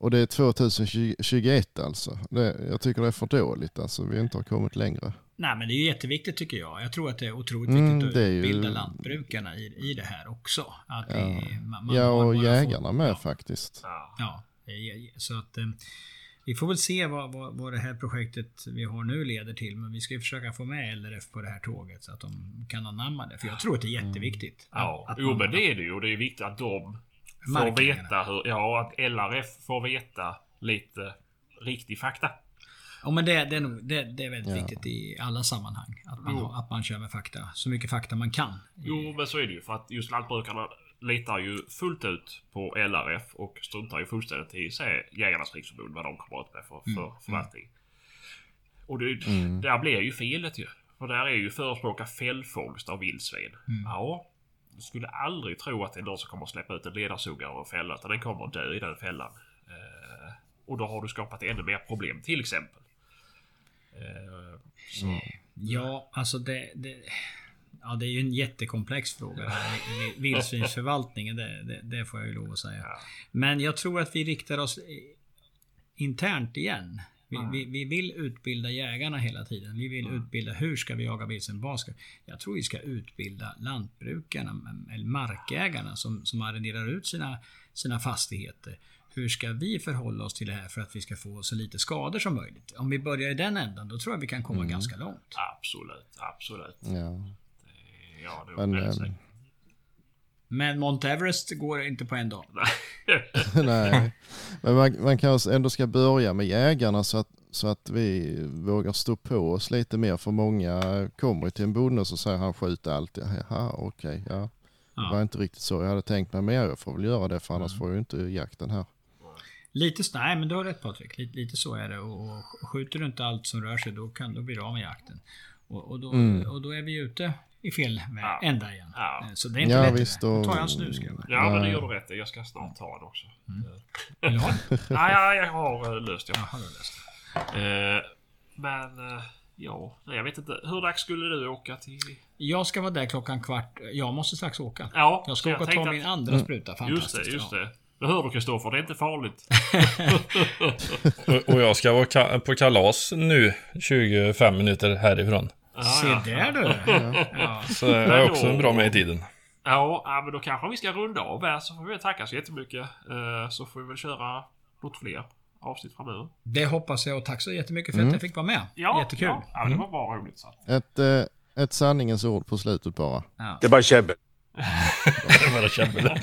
och det är 2021 alltså. Det, jag tycker det är för dåligt alltså. Vi inte har kommit längre. Nej men det är jätteviktigt tycker jag. Jag tror att det är otroligt mm, viktigt att utbilda ju... lantbrukarna i, i det här också. Att ja, vi, man, ja och jägarna får... med ja. faktiskt. Ja, så att eh, vi får väl se vad, vad, vad, det här projektet vi har nu leder till. Men vi ska ju försöka få med LRF på det här tåget så att de kan anamma det. För jag tror att det är jätteviktigt. Mm. Ja, att jo men det är det ju. Och det är viktigt att de Får veta hur, ja att LRF får veta lite riktig fakta. Ja men det, det, är, nog, det, det är väldigt ja. viktigt i alla sammanhang. Att man, har, att man kör med fakta. Så mycket fakta man kan. Jo men så är det ju. För att just lantbrukarna litar ju fullt ut på LRF och struntar ju fullständigt i sig, Jägarnas Riksförbund vad de kommer ut med för, för mm. förvaltning. Och det, mm. där blir ju felet ju. För där är ju förespråka fällfångst av vildsvin. Ja. Du skulle aldrig tro att det är någon som kommer att släppa ut en ledarsuggare och fälla. Utan den kommer att dö i den fällan. Eh, och då har du skapat ännu mer problem till exempel. Eh, så, Ja, alltså det, det... Ja, det är ju en jättekomplex fråga. Vildsvinsförvaltningen, det, det, det får jag ju lov att säga. Ja. Men jag tror att vi riktar oss i- internt igen. Vi, vi, vi vill utbilda jägarna hela tiden. Vi vill utbilda hur ska vi jaga? Vad ska... Jag tror vi ska utbilda lantbrukarna, eller markägarna som, som arrenderar ut sina, sina fastigheter. Hur ska vi förhålla oss till det här för att vi ska få så lite skador som möjligt? Om vi börjar i den ändan, då tror jag vi kan komma ganska långt. absolut, absolut. Ja. Ja, det är Men, väldigt säkert. Men Mount Everest går inte på en dag. Nej, men man, man kanske ändå ska börja med jägarna så att, så att vi vågar stå på oss lite mer. För många kommer till en bonde och så säger han skjuter allt. Jaha, okej, ja. Det var inte riktigt så jag hade tänkt mig, men jag får väl göra det för annars får jag ju inte jakten här. Lite, s- nej men du har rätt Patrik. Lite, lite så är det. Och, och skjuter du inte allt som rör sig då, kan, då blir du av med jakten. Och, och, då, Mm. och då är vi ute i fel väg, Ja. ända igen. Ja. Eh, Så det är inte Ja, lätt. visst, och- tar jag en snus. Ja, men det gör du rätt i. Jag ska snart ta det också. Ha en? Nej, ja, jag har löst det. Du har löst det. Men, ja, nej, jag vet inte. Hur dags skulle du åka till... Jag ska vara där klockan kvart. Jag måste strax åka. Ja, Jag ska åka och ta att- min andra spruta. Just Fantastiskt. det, just ja. det. Det hör du Kristoffer, det är inte farligt. Och, jag ska vara på kalas nu, 25 minuter härifrån. Se ja. där du. Ja. Så jag är också bra med i tiden. Ja, men då kanske vi ska runda av här så får vi tacka så jättemycket. Eh, så får vi väl köra något fler avsnitt framöver. Det hoppas jag och tack så jättemycket för att jag fick vara med. Ja, Jättekul. Ja, ja, det var bara roligt. Så. Ett, eh, ett sanningens ord på slutet bara. Ja. Det är bara käbbel. Det är bara käbbel.